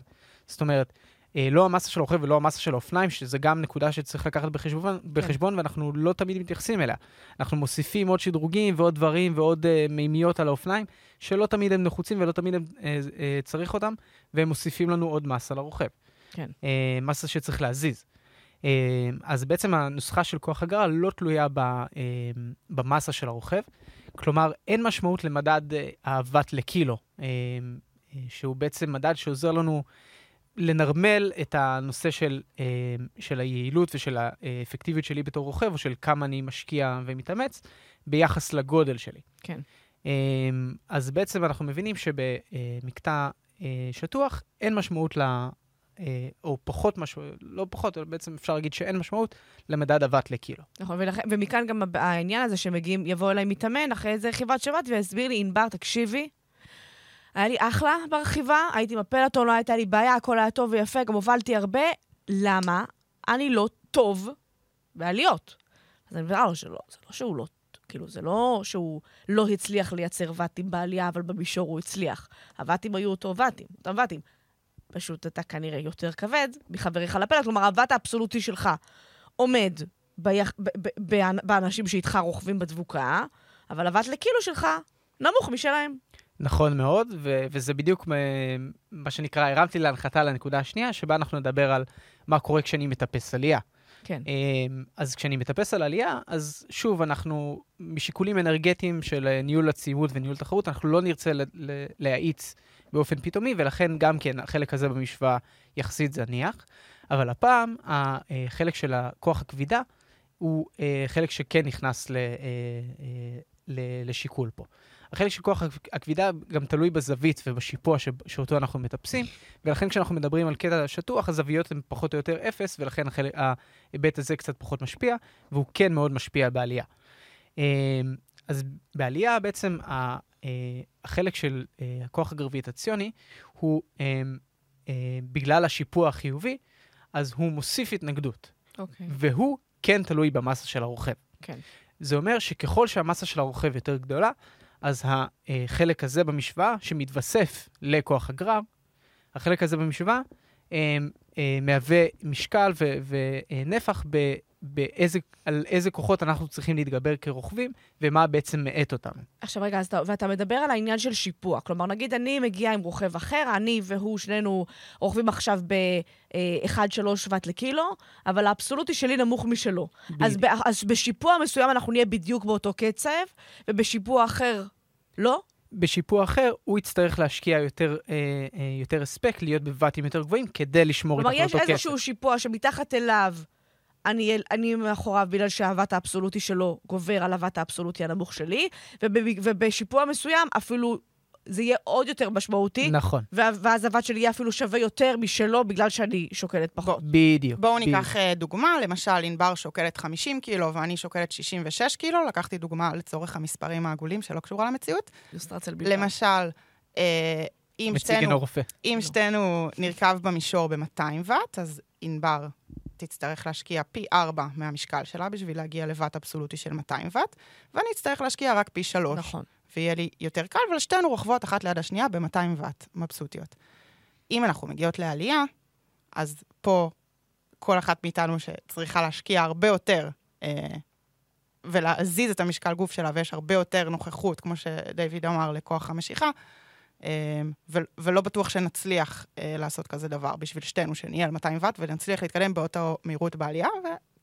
זאת אומרת, אה, לא המסה של הרוכב ולא המסה של האופניים, שזה גם נקודה שצריך לקחת בחשבון, בחשבון ואנחנו לא תמיד מתייחסים אליה. אנחנו מוסיפים עוד שדרוגים ועוד דברים ועוד אה, מימיות על האופניים, שלא תמיד הם נחוצים ולא תמיד הם, אה, אה, צריך אותם, והם מוסיפים לנו עוד מסה לרוכב. כן. אה, מסה שצריך להזיז. אה, אז בעצם הנוסחה של כוח הגרר לא תלויה ב, אה, במסה של הרוכב. כלומר, אין משמעות למדד אה, האבט לקילו, אה, אה, שהוא בעצם מדד שעוזר לנו לנרמל את הנושא של, אה, של היעילות ושל האפקטיביות שלי בתור רוכב, או של כמה אני משקיע ומתאמץ, ביחס לגודל שלי. כן. אה, אז בעצם אנחנו מבינים שבמקטע אה, שטוח אין משמעות ל... או פחות משמעות, לא פחות, אלא בעצם אפשר להגיד שאין משמעות למדד אבט לקילו. נכון, ולכן, ומכאן גם העניין הזה שמגיעים, יבוא אליי מתאמן אחרי איזה רכיבת שבת ויסביר לי, ענבר, תקשיבי, היה לי אחלה ברכיבה, הייתי עם הפלטון, לא הייתה לי בעיה, הכל היה טוב ויפה, גם הובלתי הרבה. למה? אני לא טוב בעליות. אז אני מבינה לו שלא, זה לא שהוא לא, כאילו, זה לא שהוא לא הצליח לייצר ואטים בעלייה, אבל במישור הוא הצליח. הואטים היו אותו ואטים, אותם ואטים. פשוט אתה כנראה יותר כבד מחבריך לפלט, כלומר, הוואט האבסולוטי שלך עומד ביח... ב- ב- ב- באנשים שאיתך רוכבים בדבוקה, אבל הוואט לקילו שלך נמוך משלהם. נכון מאוד, ו- וזה בדיוק מה שנקרא, הרמתי להנחתה לנקודה השנייה, שבה אנחנו נדבר על מה קורה כשאני מטפס עלייה. כן. אמ, אז כשאני מטפס על עלייה, אז שוב, אנחנו, משיקולים אנרגטיים של אה, ניהול הצימוד וניהול תחרות, אנחנו לא נרצה ל- ל- להאיץ באופן פתאומי, ולכן גם כן החלק הזה במשוואה יחסית זניח. אבל הפעם, החלק של הכוח הכבידה הוא אה, חלק שכן נכנס ל- אה, אה, ל- לשיקול פה. החלק של כוח הכבידה גם תלוי בזווית ובשיפוע ש- שאותו אנחנו מטפסים, ולכן כשאנחנו מדברים על קטע שטוח, הזוויות הן פחות או יותר אפס, ולכן החלק, ההיבט הזה קצת פחות משפיע, והוא כן מאוד משפיע בעלייה. אמ, אז בעלייה בעצם אה, החלק של אה, הכוח הגרביטציוני הוא, אמ, אה, בגלל השיפוע החיובי, אז הוא מוסיף התנגדות, אוקיי. והוא כן תלוי במסה של הרוכב. כן. זה אומר שככל שהמסה של הרוכב יותר גדולה, אז החלק הזה במשוואה, שמתווסף לכוח הגרר, החלק הזה במשוואה אה, אה, מהווה משקל ונפח באיזה, על איזה כוחות אנחנו צריכים להתגבר כרוכבים, ומה בעצם מאט אותנו. עכשיו רגע, אז אתה, ואתה מדבר על העניין של שיפוע. כלומר, נגיד אני מגיעה עם רוכב אחר, אני והוא, שנינו רוכבים עכשיו ב-1.3 ואט לקילו, אבל האבסולוטי שלי נמוך משלו. אז, ב- אז בשיפוע מסוים אנחנו נהיה בדיוק באותו קצב, ובשיפוע אחר לא? בשיפוע אחר, הוא יצטרך להשקיע יותר, אה, אה, יותר הספק, להיות בוואטים יותר גבוהים, כדי לשמור כלומר, איתך יש באותו קצב. איזשהו שיפוע שמתחת אליו אני, אני מאחוריו בגלל שהוואט האבסולוטי שלו גובר על הוואט האבסולוטי הנמוך שלי, וב, ובשיפוע מסוים אפילו זה יהיה עוד יותר משמעותי, נכון, ואז הוואט שלי יהיה אפילו שווה יותר משלו בגלל שאני שוקלת פחות. בדיוק. בואו. ניקח אה, דוגמה, למשל, ענבר שוקלת 50 קילו ואני שוקלת 66 קילו, לקחתי דוגמה לצורך המספרים העגולים שלא קשורה למציאות. למשל, אה, אם שתינו. אם שתינו נרכב במישור ב-200 ואט, אז ענבר תצטרך להשקיע פי 4 מהמשקל שלה בשביל להגיע לוואט אבסולוטי של 200 ואט, ואני אצטרך להשקיע רק פי 3. נכון. ויהיה לי יותר קל, אבל שתינו רוכבות אחת ליד השנייה ב-200 ואט, מבסוטיות. אם אנחנו מגיעות לעלייה, אז פה כל אחת מאיתנו שצריכה להשקיע הרבה יותר אה, ולהזיז את המשקל גוף שלה, ויש הרבה יותר נוכחות, כמו שדיוויד אמר, לכוח המשיכה, ולא בטוח שנצליח אה, לעשות כזה דבר בשביל שתינו, שנהיה על 200 ואט ונצליח להתקדם באותה מהירות בעלייה,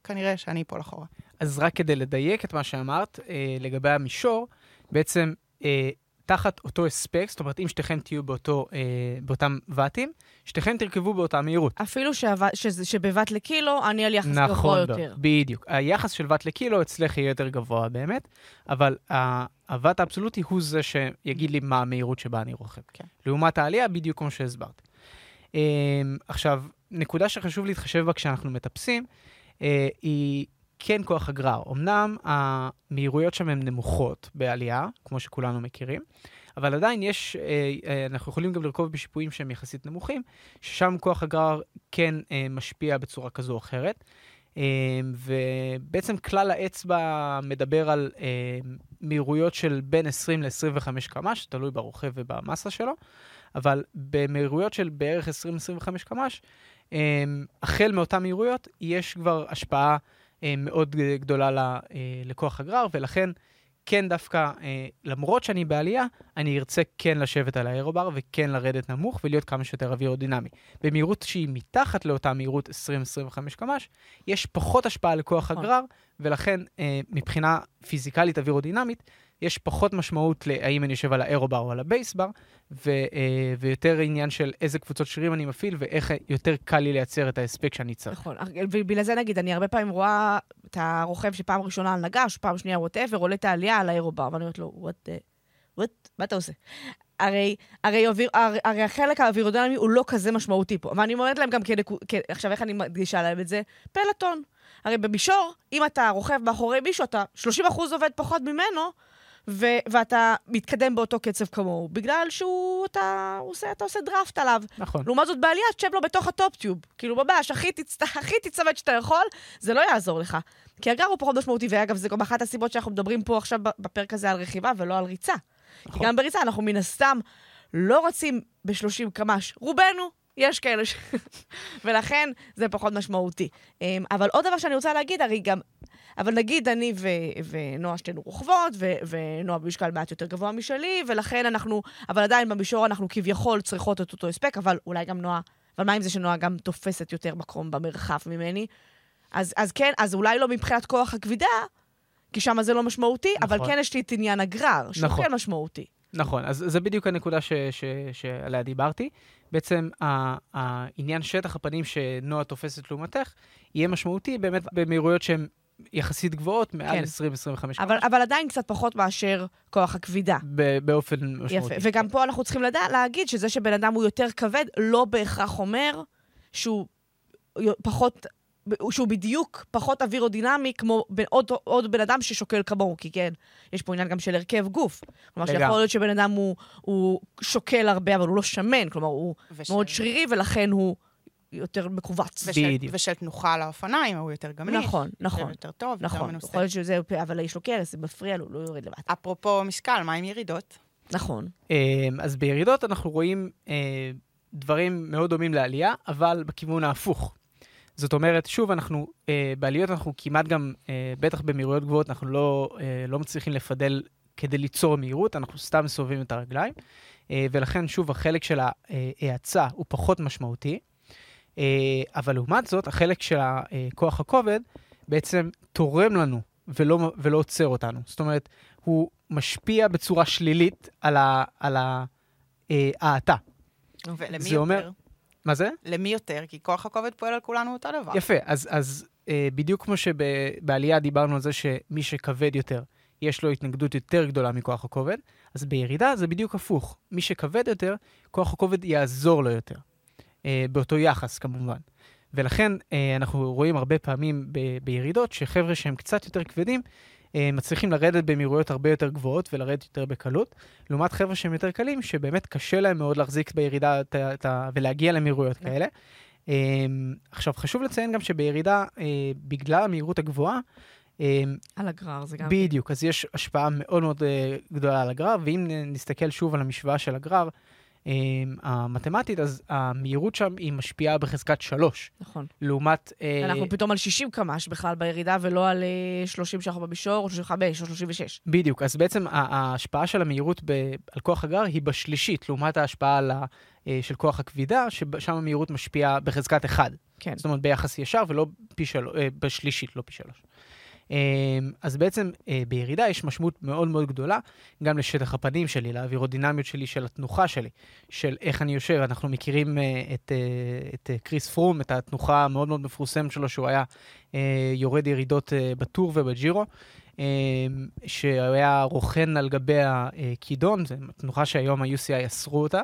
וכנראה שאני אפול אחורה. אז רק כדי לדייק את מה שאמרת אה, לגבי המישור, בעצם אה, תחת אותו הספק, זאת אומרת, אם שתיכם תהיו באותו, אה, באותם ואטים, שתיכם תרכבו באותה מהירות. אפילו שזה- שבבת לקילו, אני על יחס גבוה נכון, יותר. בדיוק. היחס של ואט לקילו אצלך יהיה יותר גבוה באמת, אבל ה- הוואט האבסולוטי הוא זה שיגיד לי מה המהירות שבה אני רוכב. כן. לעומת העלייה, בדיוק כמו שהסברת. אה, עכשיו, נקודה שחשוב להתחשב בה כשאנחנו מטפסים, אה, היא כן כוח הגרר. אמנם המהירויות שם הן נמוכות בעלייה, כמו שכולנו מכירים, אבל עדיין יש, אה, אה, אנחנו יכולים גם לרכוב בשיפועים שהם יחסית נמוכים, ששם כוח הגרר כן משפיע בצורה כזו או אחרת. אה, ובעצם כלל האצבע מדבר על אה, מהירויות של בין 20 ל-25 קמ"ש, תלוי ברוכב ובמסה שלו, אבל במהירויות של בערך 20-25 קמ"ש, אה, החל מאותן מהירויות יש כבר השפעה מאוד גדולה אה, לכוח הגרר, ולכן כן דווקא, אה, למרות שאני בעלייה, אני ארצה כן לשבת על האירובר וכן לרדת נמוך ולהיות כמה שיותר אווירודינמי. במהירות שהיא מתחת לאותה מהירות 20-25 קמ"ש, יש פחות השפעה לכוח נכון. הגרר, ולכן אה, מבחינה פיזיקלית אווירודינמית, יש פחות משמעות להאם אני יושב על האירובר או על הבייסבר, ו, אה, ויותר עניין של איזה קבוצות שרירים אני מפעיל ואיך יותר קל לי לייצר את ההספק שאני צריך. נכון, ובגלל זה נגיד, אני הרבה פעמים רואה את הרוכב שפעם ראשונה על נגש, פעם שנייה ווטאבר, עולה את העלייה על האירובר, ואני אומרת לו, וואט, וואט, מה אתה עושה? הרי, הרי, הרי, הרי החלק האווירודינמי הוא לא כזה משמעותי פה. ואני אומרת להם גם כנקו... כ... עכשיו, איך אני מדגישה להם את זה? פלטון. הרי במישור, אם אתה רוכב מאחורי מישהו, אתה 30% עובד פחות ממנו, ו- ואתה מתקדם באותו קצב כמוהו, בגלל שהוא, אתה עושה, אתה עושה דראפט עליו. נכון. לעומת זאת, בעלייה תשב לו בתוך ה top tube. כאילו, ממש, הכי, תצ... הכי תצוות שאתה יכול, זה לא יעזור לך. כי הגר הוא פחות משמעותי, ואגב, זה גם אחת הסיבות שאנחנו מדברים פה עכשיו בפרק הזה על רכיבה ולא על ריצה. נכון. כי גם בריצה אנחנו מן הסתם לא רצים ב-30 קמ"ש. רובנו, יש כאלה ש... ולכן זה פחות משמעותי. אמ, אבל עוד דבר שאני רוצה להגיד, הרי גם... אבל נגיד אני ו- ונועה שתינו רוכבות, ו- ונועה במשקל מעט יותר גבוה משלי, ולכן אנחנו... אבל עדיין במישור אנחנו כביכול צריכות את אותו הספק, אבל אולי גם נועה... אבל מה עם זה שנועה גם תופסת יותר מקום במרחב ממני? אז, אז כן, אז אולי לא מבחינת כוח הכבידה, כי שם זה לא משמעותי, נכון. אבל כן יש לי את עניין הגרר, שהוא נכון. כן משמעותי. נכון, אז זה בדיוק הנקודה ש, ש, שעליה דיברתי. בעצם העניין שטח הפנים שנועה תופסת לעומתך, יהיה משמעותי באמת במהירויות שהן יחסית גבוהות, מעל כן. 20-25 אבל, אבל עדיין קצת פחות מאשר כוח הכבידה. ב- באופן יפה. משמעותי. וגם פה אנחנו צריכים לדע, להגיד שזה שבן אדם הוא יותר כבד, לא בהכרח אומר שהוא פחות, שהוא בדיוק פחות אווירודינמי כמו בן, עוד, עוד בן אדם ששוקל כמוהו, כי כן, יש פה עניין גם של הרכב גוף. כלומר. שיכול להיות שבן אדם הוא, הוא שוקל הרבה, אבל הוא לא שמן, כלומר, הוא ושל- מאוד שרירי, ולכן הוא יותר מכווץ. ושל, בדיוק. ושל תנוחה על האופניים, הוא יותר גמיש. נכון, נכון. יותר- יותר טוב, יותר נכון, מנוסה. יכול להיות שזה, אבל יש לו קרס, זה מפריע לו, הוא לא יורד לבד. אפרופו משקל, מה עם ירידות? נכון. אמ, אז בירידות אנחנו רואים אה, דברים מאוד דומים לעלייה, אבל בכיוון ההפוך. זאת אומרת, שוב, אנחנו, אה, בעליות אנחנו כמעט גם, אה, בטח במהירויות גבוהות, אנחנו לא, אה, לא מצליחים לפדל כדי ליצור מהירות, אנחנו סתם מסובבים את הרגליים, אה, ולכן, שוב, החלק של ההאצה הוא פחות משמעותי, אה, אבל לעומת זאת, החלק של הכוח הכובד בעצם תורם לנו ולא, ולא עוצר אותנו. זאת אומרת, הוא משפיע בצורה שלילית על אה, ההאטה. ולמי זה יותר? אומר- מה זה? למי יותר? כי כוח הכובד פועל על כולנו אותו דבר. יפה, אז, אז אה, בדיוק כמו שבעלייה דיברנו על זה שמי שכבד יותר, יש לו התנגדות יותר גדולה מכוח הכובד, אז בירידה זה בדיוק הפוך. מי שכבד יותר, כוח הכובד יעזור לו יותר. אה, באותו יחס כמובן. ולכן אה, אנחנו רואים הרבה פעמים ב- בירידות שחבר'ה שהם קצת יותר כבדים, מצליחים לרדת במהירויות הרבה יותר גבוהות ולרדת יותר בקלות, לעומת חבר'ה שהם יותר קלים, שבאמת קשה להם מאוד להחזיק בירידה את ה- ולהגיע למהירויות כאלה. Um, עכשיו, חשוב לציין גם שבירידה, uh, בגלל המהירות הגבוהה, על הגרר זה גם... בדיוק, אז יש השפעה מאוד מאוד גדולה על הגרר, ואם נסתכל שוב על המשוואה של הגרר, המתמטית, אז המהירות שם היא משפיעה בחזקת 3, נכון. לעומת... Uh, אנחנו פתאום על 60 קמ"ש בכלל בירידה, ולא על אה, 30 שאנחנו במישור, או 35 או 36. בדיוק, אז בעצם ההשפעה של המהירות על כוח הגרר היא בשלישית, לעומת ההשפעה על ה- אה, של כוח הכבידה, ששם המהירות משפיעה בחזקת 1. כן. זאת אומרת, ביחס ישר ולא פי שלוש, אה, בשלישית, לא פי שלוש. אה, אז בעצם אה, בירידה יש משמעות מאוד מאוד גדולה גם לשטח הפנים שלי, לאווירודינמיות שלי, של התנוחה שלי, של איך אני יושב. אנחנו מכירים אה, את, אה, את קריס פרום, את התנוחה המאוד מאוד מפורסמת שלו, שהוא היה יורד ירידות בטור ובג'ירו. אה, שהיה רוכן על גבי הכידון, זו תנוחה שהיום ה-UCI אסרו אותה,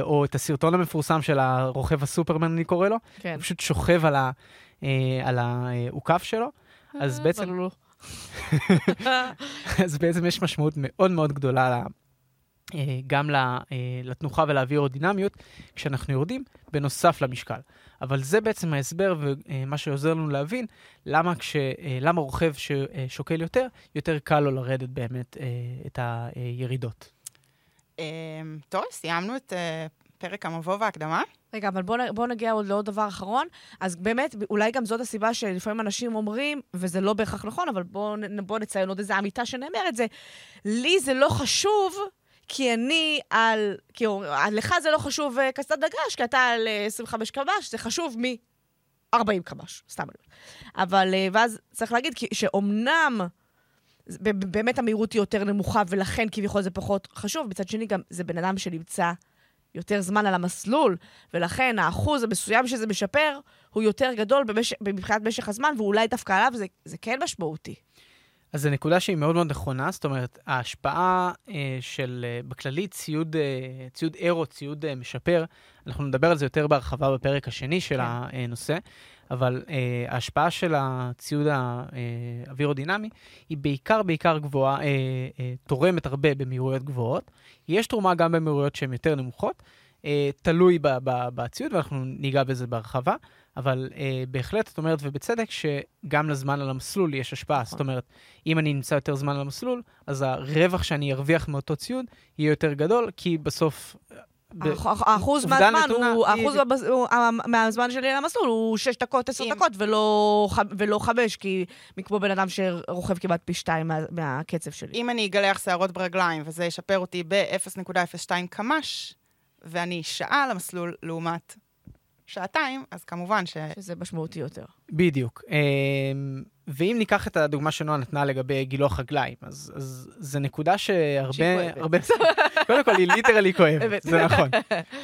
או את הסרטון המפורסם של הרוכב הסופרמן, אני קורא לו, כן. הוא פשוט שוכב על העוקף שלו, אז בעצם, אבל לא. אז בעצם יש משמעות מאוד מאוד גדולה אה, גם ל- אה, לתנוחה ולאווירודינמיות כשאנחנו יורדים, בנוסף למשקל. אבל זה בעצם ההסבר ומה שעוזר לנו להבין למה, כש, אה, למה רוכב ששוקל יותר, יותר קל לו לרדת באמת אה, את הירידות. אמ, טוב, סיימנו את אה, פרק המבוא וההקדמה. רגע, אבל בואו בוא נגיע עוד לעוד דבר אחרון. אז באמת, אולי גם זאת הסיבה שלפעמים אנשים אומרים, וזה לא בהכרח נכון, אבל בואו בוא נציין עוד איזו אמיתה שנאמרת, זה, לי זה לא חשוב, כי אני על... כי לך זה לא חשוב אה, קסדת דגש, כי אתה על אה, 25 קמ"ש, זה חשוב מ-40 קמ"ש, סתם אני. אבל, אה, ואז צריך להגיד כי- שאומנם... באמת המהירות היא יותר נמוכה, ולכן כביכול זה פחות חשוב. מצד שני, גם זה בן אדם שנמצא יותר זמן על המסלול, ולכן האחוז המסוים שזה משפר הוא יותר גדול במש... מבחינת משך הזמן, ואולי דווקא עליו זה, זה כן משמעותי. אז זו נקודה שהיא מאוד מאוד נכונה, זאת אומרת, ההשפעה אה, של, אה, בכללי, ציוד, אה, ציוד אירו, ציוד אה, משפר, אנחנו נדבר על זה יותר בהרחבה בפרק השני של כן. הנושא, אבל אה, ההשפעה של הציוד האווירודינמי היא בעיקר, בעיקר גבוהה, אה, אה, תורמת הרבה במהירויות גבוהות. יש תרומה גם במהירויות שהן יותר נמוכות, אה, תלוי ב- ב- בציוד, ואנחנו ניגע בזה בהרחבה. אבל אה, בהחלט, את אומרת, ובצדק, שגם לזמן על המסלול יש השפעה. נכון. זאת אומרת, אם אני נמצא יותר זמן על המסלול, אז הרווח שאני ארוויח מאותו ציוד יהיה יותר גדול, כי בסוף האחוז מהזמן, האחוז מהזמן שלי על המסלול הוא 6 דקות, 10 אם- דקות, ולא 5, כי כמו בן אדם שרוכב כמעט פי 2 מהקצב שלי. אם אני אגלח שערות ברגליים, וזה ישפר אותי ב-0.02 קמ"ש, ואני שעה על המסלול לעומת שעתיים, אז כמובן ש... שזה משמעותי יותר. בדיוק. אמ, ואם ניקח את הדוגמה שנועה נתנה לגבי גילוח רגליים, אז, אז זו נקודה שהרבה... שהיא כואבת. הרבה, קודם כל, היא ליטרלי כואבת. זה נכון.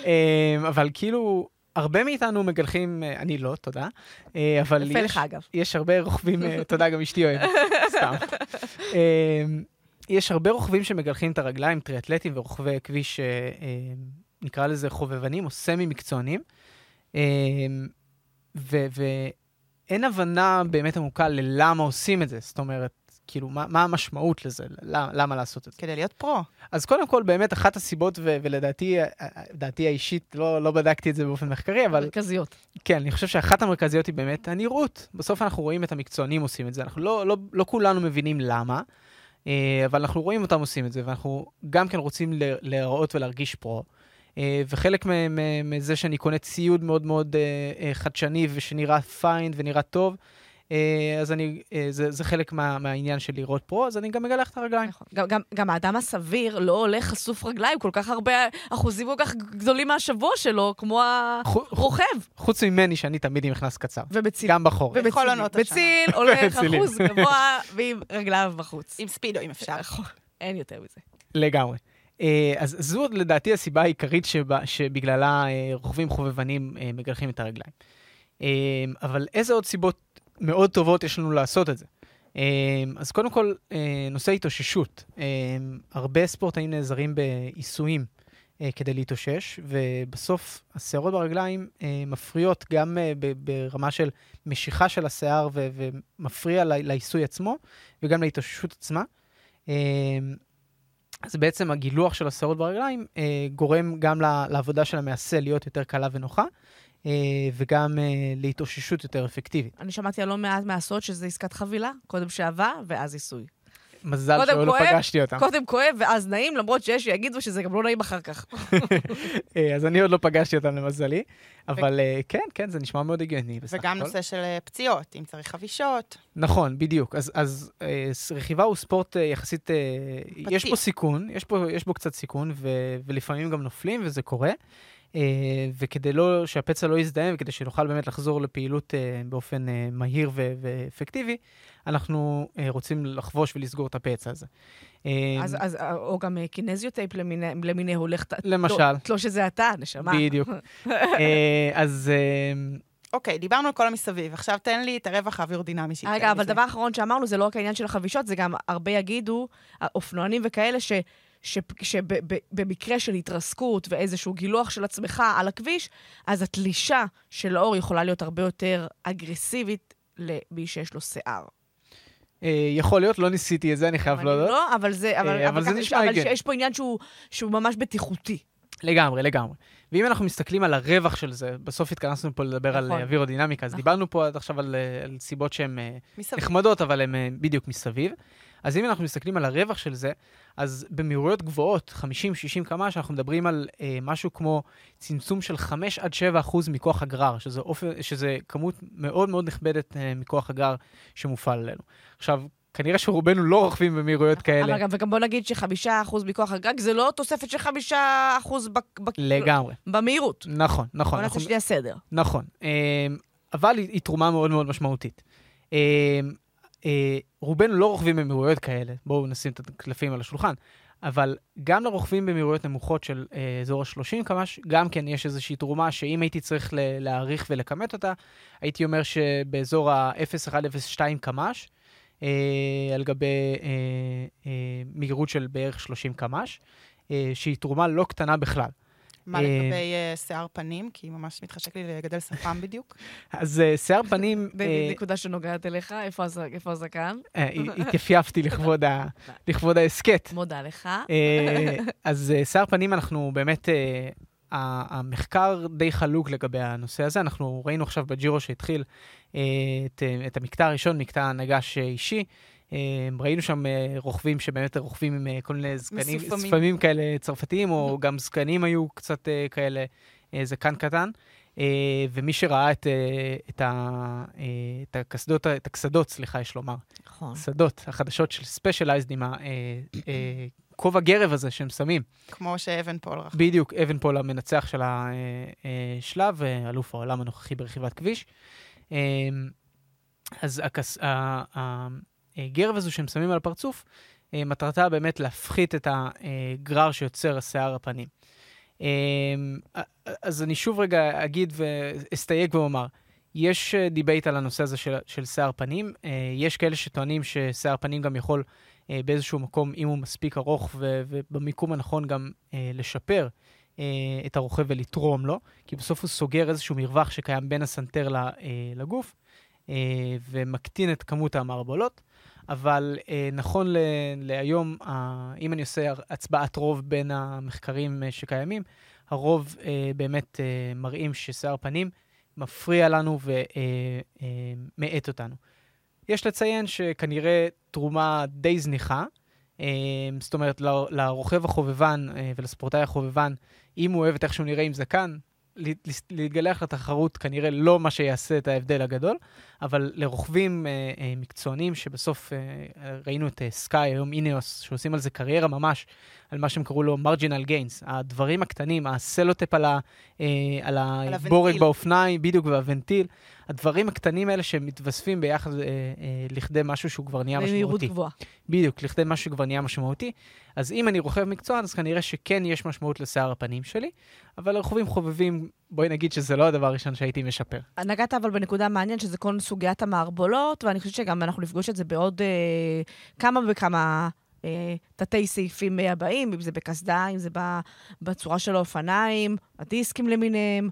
אמ, אבל כאילו, הרבה מאיתנו מגלחים, אה, אני לא, תודה, אה, אבל יפה יש, לך, אגב. יש הרבה רוכבים, אה, תודה, גם אשתי אוהבת, סתם. אמ, יש הרבה רוכבים שמגלחים את הרגליים, טריאטלטים ורוכבי כביש, נקרא לזה חובבנים או סמי-מקצוענים. אמ, ואין הבנה באמת עמוקה ללמה עושים את זה. זאת אומרת, כאילו, מה, מה המשמעות לזה? למה, למה לעשות את זה? כדי להיות פרו. אז קודם כל, באמת, אחת הסיבות, ו- ולדעתי, אה, אה, דעתי האישית, לא, לא בדקתי את זה באופן מחקרי, אבל מרכזיות. כן, אני חושב שאחת המרכזיות היא באמת הנראות. בסוף אנחנו רואים את המקצוענים עושים את זה. אנחנו לא, לא, לא כולנו מבינים למה, אה, אבל אנחנו רואים אותם עושים את זה, ואנחנו גם כן רוצים להיראות ולהרגיש פרו. אה, וחלק מזה שאני קונה ציוד מאוד מאוד אה, אה, חדשני ושנראה פיין ונראה טוב, אז אני, זה, זה חלק מה, מהעניין של לראות פרו, אז אני גם מגלח את הרגליים. נכון. גם, גם, גם האדם הסביר לא הולך חשוף רגליים כל כך הרבה אחוזים כל כך גדולים מהשבוע שלו, כמו הרוכב. חוץ ממני, שאני תמיד עם מכנס קצר. ובציל. גם בחורף. ובכל. עונות השנה. בציל הולך בצילים. אחוז גבוה ועם רגליו בחוץ. עם ספידו, אם אפשר. נכון. אין יותר מזה. לגמרי. אה, אז זו לדעתי הסיבה העיקרית שבה, שבגללה אה, רוכבים חובבנים אה, מגלחים את הרגליים. אבל איזה עוד סיבות מאוד טובות יש לנו לעשות את זה? אז קודם כל, נושא התאוששות. הרבה ספורטאים נעזרים בעיסויים כדי להתאושש, ובסוף השערות ברגליים מפריעות גם ברמה של משיכה של השיער ומפריע לעיסוי עצמו, וגם להתאוששות עצמה. אז בעצם הגילוח של השערות ברגליים אה, גורם גם לעבודה של המעשה להיות יותר קלה ונוחה, אה, וגם אה, להתאוששות יותר אפקטיבית. אני שמעתי על לא מעט מהסוד שזה עסקת חבילה, קודם שעבה ואז עיסוי. מזל שלא פגשתי אותם. קודם כואב ואז נעים, למרות שיש שיגידו שזה גם לא נעים אחר כך. אה, אז אני עוד לא פגשתי אותם למזלי, אבל אה, כן, כן, זה נשמע מאוד הגיוני בסך וגם הכל. נושא של אה, פציעות, אם צריך חבישות. נכון, בדיוק. אז, רכיבה הוא ספורט יחסית, יש. בו סיכון, יש בו קצת סיכון, ו, ולפעמים גם נופלים, וזה קורה. אה, וכדי לא, שהפצע לא יזדהם, וכדי שנוכל באמת לחזור לפעילות אה, באופן אה, מהיר ו, ואפקטיבי, אנחנו רוצים לחבוש ולסגור את הפצע הזה. אז, אז, או גם kinesio tape למיני, למיני הולך... ת- למשל. לא, לא שזה אתה, נשמה. בדיוק. אז אוקיי, דיברנו על כל המסביב, עכשיו תן לי את הרווח האווירודינמי שיתקיים רגע, אבל מזה. דבר אחרון שאמרנו, זה לא רק העניין של החבישות, זה גם הרבה יגידו, אופנוענים וכאלה, ש... שבמקרה של התרסקות ואיזשהו גילוח של עצמך על הכביש, אז התלישה של האור יכולה להיות הרבה יותר אגרסיבית למי שיש לו שיער. אה, יכול להיות, לא ניסיתי את זה, אני חייב להודות. לא, אבל זה, אבל, אה, אבל זה ככה- נשמע אבל הגיוני. יש פה עניין שהוא, שהוא ממש בטיחותי. לגמרי, לגמרי. ואם אנחנו מסתכלים על הרווח של זה, בסוף התכנסנו פה לדבר על נכון. אה, אווירודינמיקה, אז נכון. דיברנו פה עד עכשיו על, על סיבות שהן. נחמדות, אבל הן בדיוק מסביב. אז אם אנחנו מסתכלים על הרווח של זה, אז במהירויות גבוהות, 50-60 קמ"ש, אנחנו מדברים על אה, משהו כמו צמצום של 5 עד 7 אחוז מכוח הגרר, שזה, אופן, שזה כמות מאוד מאוד נכבדת אה, מכוח הגרר שמופעל עלינו. עכשיו, כנראה שרובנו לא רוכבים במהירויות כאלה. אבל גם, וגם בוא נגיד שחמישה אחוז מכוח הגג זה לא תוספת של חמישה אחוז בק- בק- לגמרי. במהירות. נכון, נכון. בוא נעשה אנחנו- שנייה סדר. נכון, אמ, אבל היא, היא תרומה מאוד מאוד משמעותית. אה, רובנו לא רוכבים במהירויות כאלה, בואו נשים את הקלפים על השולחן, אבל גם לרוכבים במהירויות נמוכות של אה, אזור ה-30 קמ"ש, גם כן יש איזושהי תרומה שאם הייתי צריך להעריך ולכמת אותה, הייתי אומר שבאזור ה-0.102 קמ"ש, אה, על גבי אה, אה, מהירות של בערך 30 קמ"ש, אה, שהיא תרומה לא קטנה בכלל. מה אה, לגבי אה, שיער פנים? כי ממש מתחשק לי לגדל שפם בדיוק. אז אה, שיער פנים... אה, נקודה שנוגעת אליך, איפה הז- איפה הזקן? התייפייפתי לכבוד ההסכת. מודה לך. אז שיער פנים, אנחנו באמת, המחקר די חלוק לגבי הנושא הזה. אנחנו ראינו עכשיו בג'ירו שהתחיל את, את המקטע הראשון, מקטע נגש אה, אישי, ראינו שם אה, רוכבים שבאמת רוכבים עם אה, כל מיני זקנים. ספמים כאלה צרפתיים, או גם זקנים היו קצת אה, כאלה, זקן קטן. ומי שראה את, את, ה, את הקסדות, את הקסדות, סליחה, יש לומר, נכון. קסדות החדשות של Specialized עם הכובע גרב הזה שהם שמים. כמו שאבנפול רכב. בדיוק, אבנפול המנצח של השלב, אלוף העולם הנוכחי ברכיבת כביש. אה, אז הכס, ה- ה- הגרב הזו שהם שמים על הפרצוף, אה, מטרתה באמת להפחית את הגרר שיוצר שיער הפנים. אה, אז אני שוב רגע אגיד ואסתייג ואומר, יש debate על הנושא הזה של, של שיער פנים. אה, יש כאלה שטוענים ששיער פנים גם יכול באיזשהו מקום, אם הוא מספיק ארוך ו- ובמיקום הנכון, גם לשפר את הרוכב ולתרום לו, כי בסוף הוא סוגר איזשהו מרווח שקיים בין הסנטר לגוף, ומקטין את כמות המערבולות. אבל אה, נכון ל- להיום, אה, אם אני עושה הצבעת רוב בין המחקרים אה, שקיימים, הרוב אה, באמת אה, מראים ששיער פנים מפריע לנו ומאט אותנו. יש לציין שכנראה תרומה די זניחה. אה, זאת אומרת, ל- לרוכב החובבן אה, ולספורטאי החובבן, אם הוא אוהב את איך שהוא נראה עם זקן, להתגלח לתחרות כנראה לא מה שיעשה את ההבדל הגדול, אבל לרוכבים אה, אה, מקצוענים, שבסוף אה, ראינו את אה, Sky, היום Ineos, שעושים על זה קריירה ממש, על מה שהם קראו לו marginal gains, הדברים הקטנים, הסלוטייפ על, ה, אה, על הבורג הוונטיל. באופניים, בדיוק, והוונטיל, הדברים הקטנים האלה שמתווספים ביחד אה, אה, לכדי משהו שהוא כבר נהיה במהירות משמעותי. גבוהה. בדיוק, לכדי משהו שכבר נהיה משמעותי. אז אם אני רוכב מקצוען, אז כנראה שכן יש משמעות לשיער הפנים שלי, אבל לרוכבים חובבים, בואי נגיד שזה לא הדבר הראשון שהייתי משפר. נגעת אבל בנקודה מעניינת, שזה כל סוגיית המערבולות, ואני חושבת שגם אנחנו נפגוש את זה בעוד אה, כמה וכמה תתי סעיפים אה, הבאים, אם זה בקסדה, אם זה בצורה של האופניים, הדיסקים למיניהם.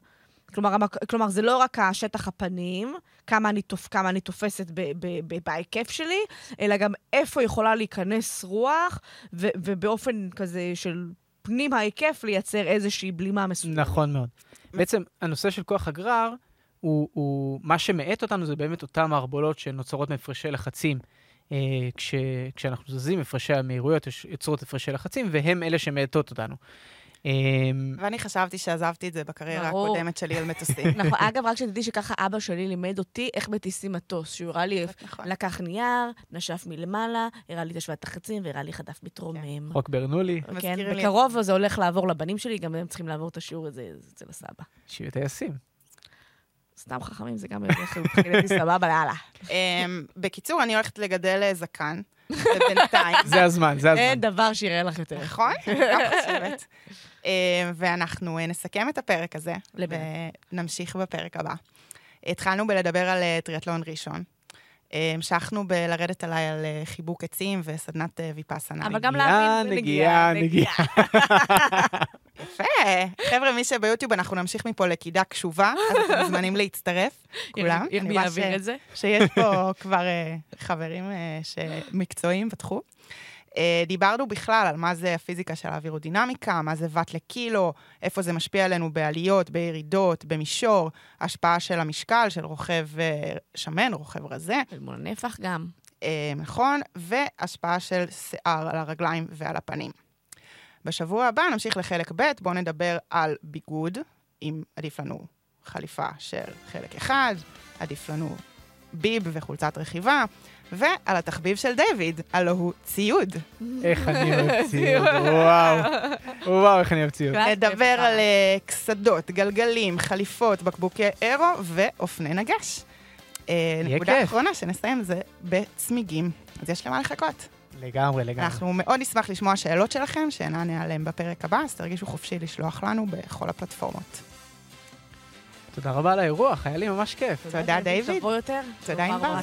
כלומר. כלומר, זה לא רק השטח הפנים, כמה אני, תופ... כמה אני תופסת ב... ב... ב... בהיקף שלי, אלא גם איפה יכולה להיכנס רוח, ו... ובאופן כזה של פנים ההיקף לייצר איזושהי בלימה מסוימת. נכון מאוד. בעצם הנושא של כוח הגרר, הוא, הוא מה שמאט אותנו זה באמת אותן מערבולות שנוצרות מהפרשי לחצים. אה, כש, כשאנחנו זזים, הפרשי המהירויות יש- יוצרות הפרשי לחצים, והם אלה שמאטות אותנו. אה, ואני חשבתי שעזבתי את זה בקריירה. הקודמת שלי על מטוסים. נכון, אגב, רק שתדעי שככה אבא שלי לימד אותי איך מטיסים מטוס, שהוא הראה לי, נכון. לקח נייר, נשף מלמעלה, הראה לי את השוואת החצים והראה לי חדף מתרומם. חוק ברנולי, כן, מזכיר לי. בקרוב זה הולך לעבור לבנים שלי, גם הם צריכים לעבור את השיעור הזה אצל הסבא. שיהיו טייסים. סתם חכמים, זה גם הולך מבחינתי סבבה, יאללה. אמ, בקיצור, אני הולכת לגדל אה, זקן, ובינתיים... זה הזמן, זה הזמן. אין דבר שיראה לך יותר. נכון? גם חושבת. אה, ואנחנו אה, נסכם את הפרק הזה. ונמשיך בפרק הבא. התחלנו בלדבר על אה, טריאטלון ראשון. אה, המשכנו בלרדת עליי על חיבוק עצים וסדנת ויפאסנה. אבל גם להבין, נגיעה, נגיעה. מי שביוטיוב, אנחנו נמשיך מפה לקידה קשובה, אז אתם מוזמנים להצטרף, כולם. אני רואה ש-? שיש פה כבר אה, חברים אה, שמקצועיים בתחום. אה, דיברנו בכלל על מה זה הפיזיקה של האווירודינמיקה, מה זה ואט לקילו, איפה זה משפיע עלינו בעליות, בירידות, במישור, השפעה של המשקל, של רוכב שמן, רוכב רזה, מול הנפח גם. נכון, והשפעה של שיער על הרגליים ועל הפנים. בשבוע הבא נמשיך לחלק ב', בואו נדבר על ביגוד, אם עדיף לנו חליפה של חלק אחד, עדיף לנו ביב וחולצת רכיבה, ועל התחביב של דיוויד, הלו הוא ציוד. איך אני אוהב ציוד, וואו. וואו, איך אני אוהב ציוד. נדבר. על אה, קסדות, גלגלים, חליפות, בקבוקי אירו ואופני נגש. אה, נקודה. אחרונה שנסיים זה בצמיגים. אז יש למה לחכות. לגמרי, לגמרי. אנחנו מאוד נשמח לשמוע שאלות שלכם, שנענה עליהן בפרק הבא, אז תרגישו חופשי לשלוח לנו בכל הפלטפורמות. תודה רבה על האירוח, היה לי ממש כיף. תודה, דיוויד. תבוא יותר. תודה, נאמר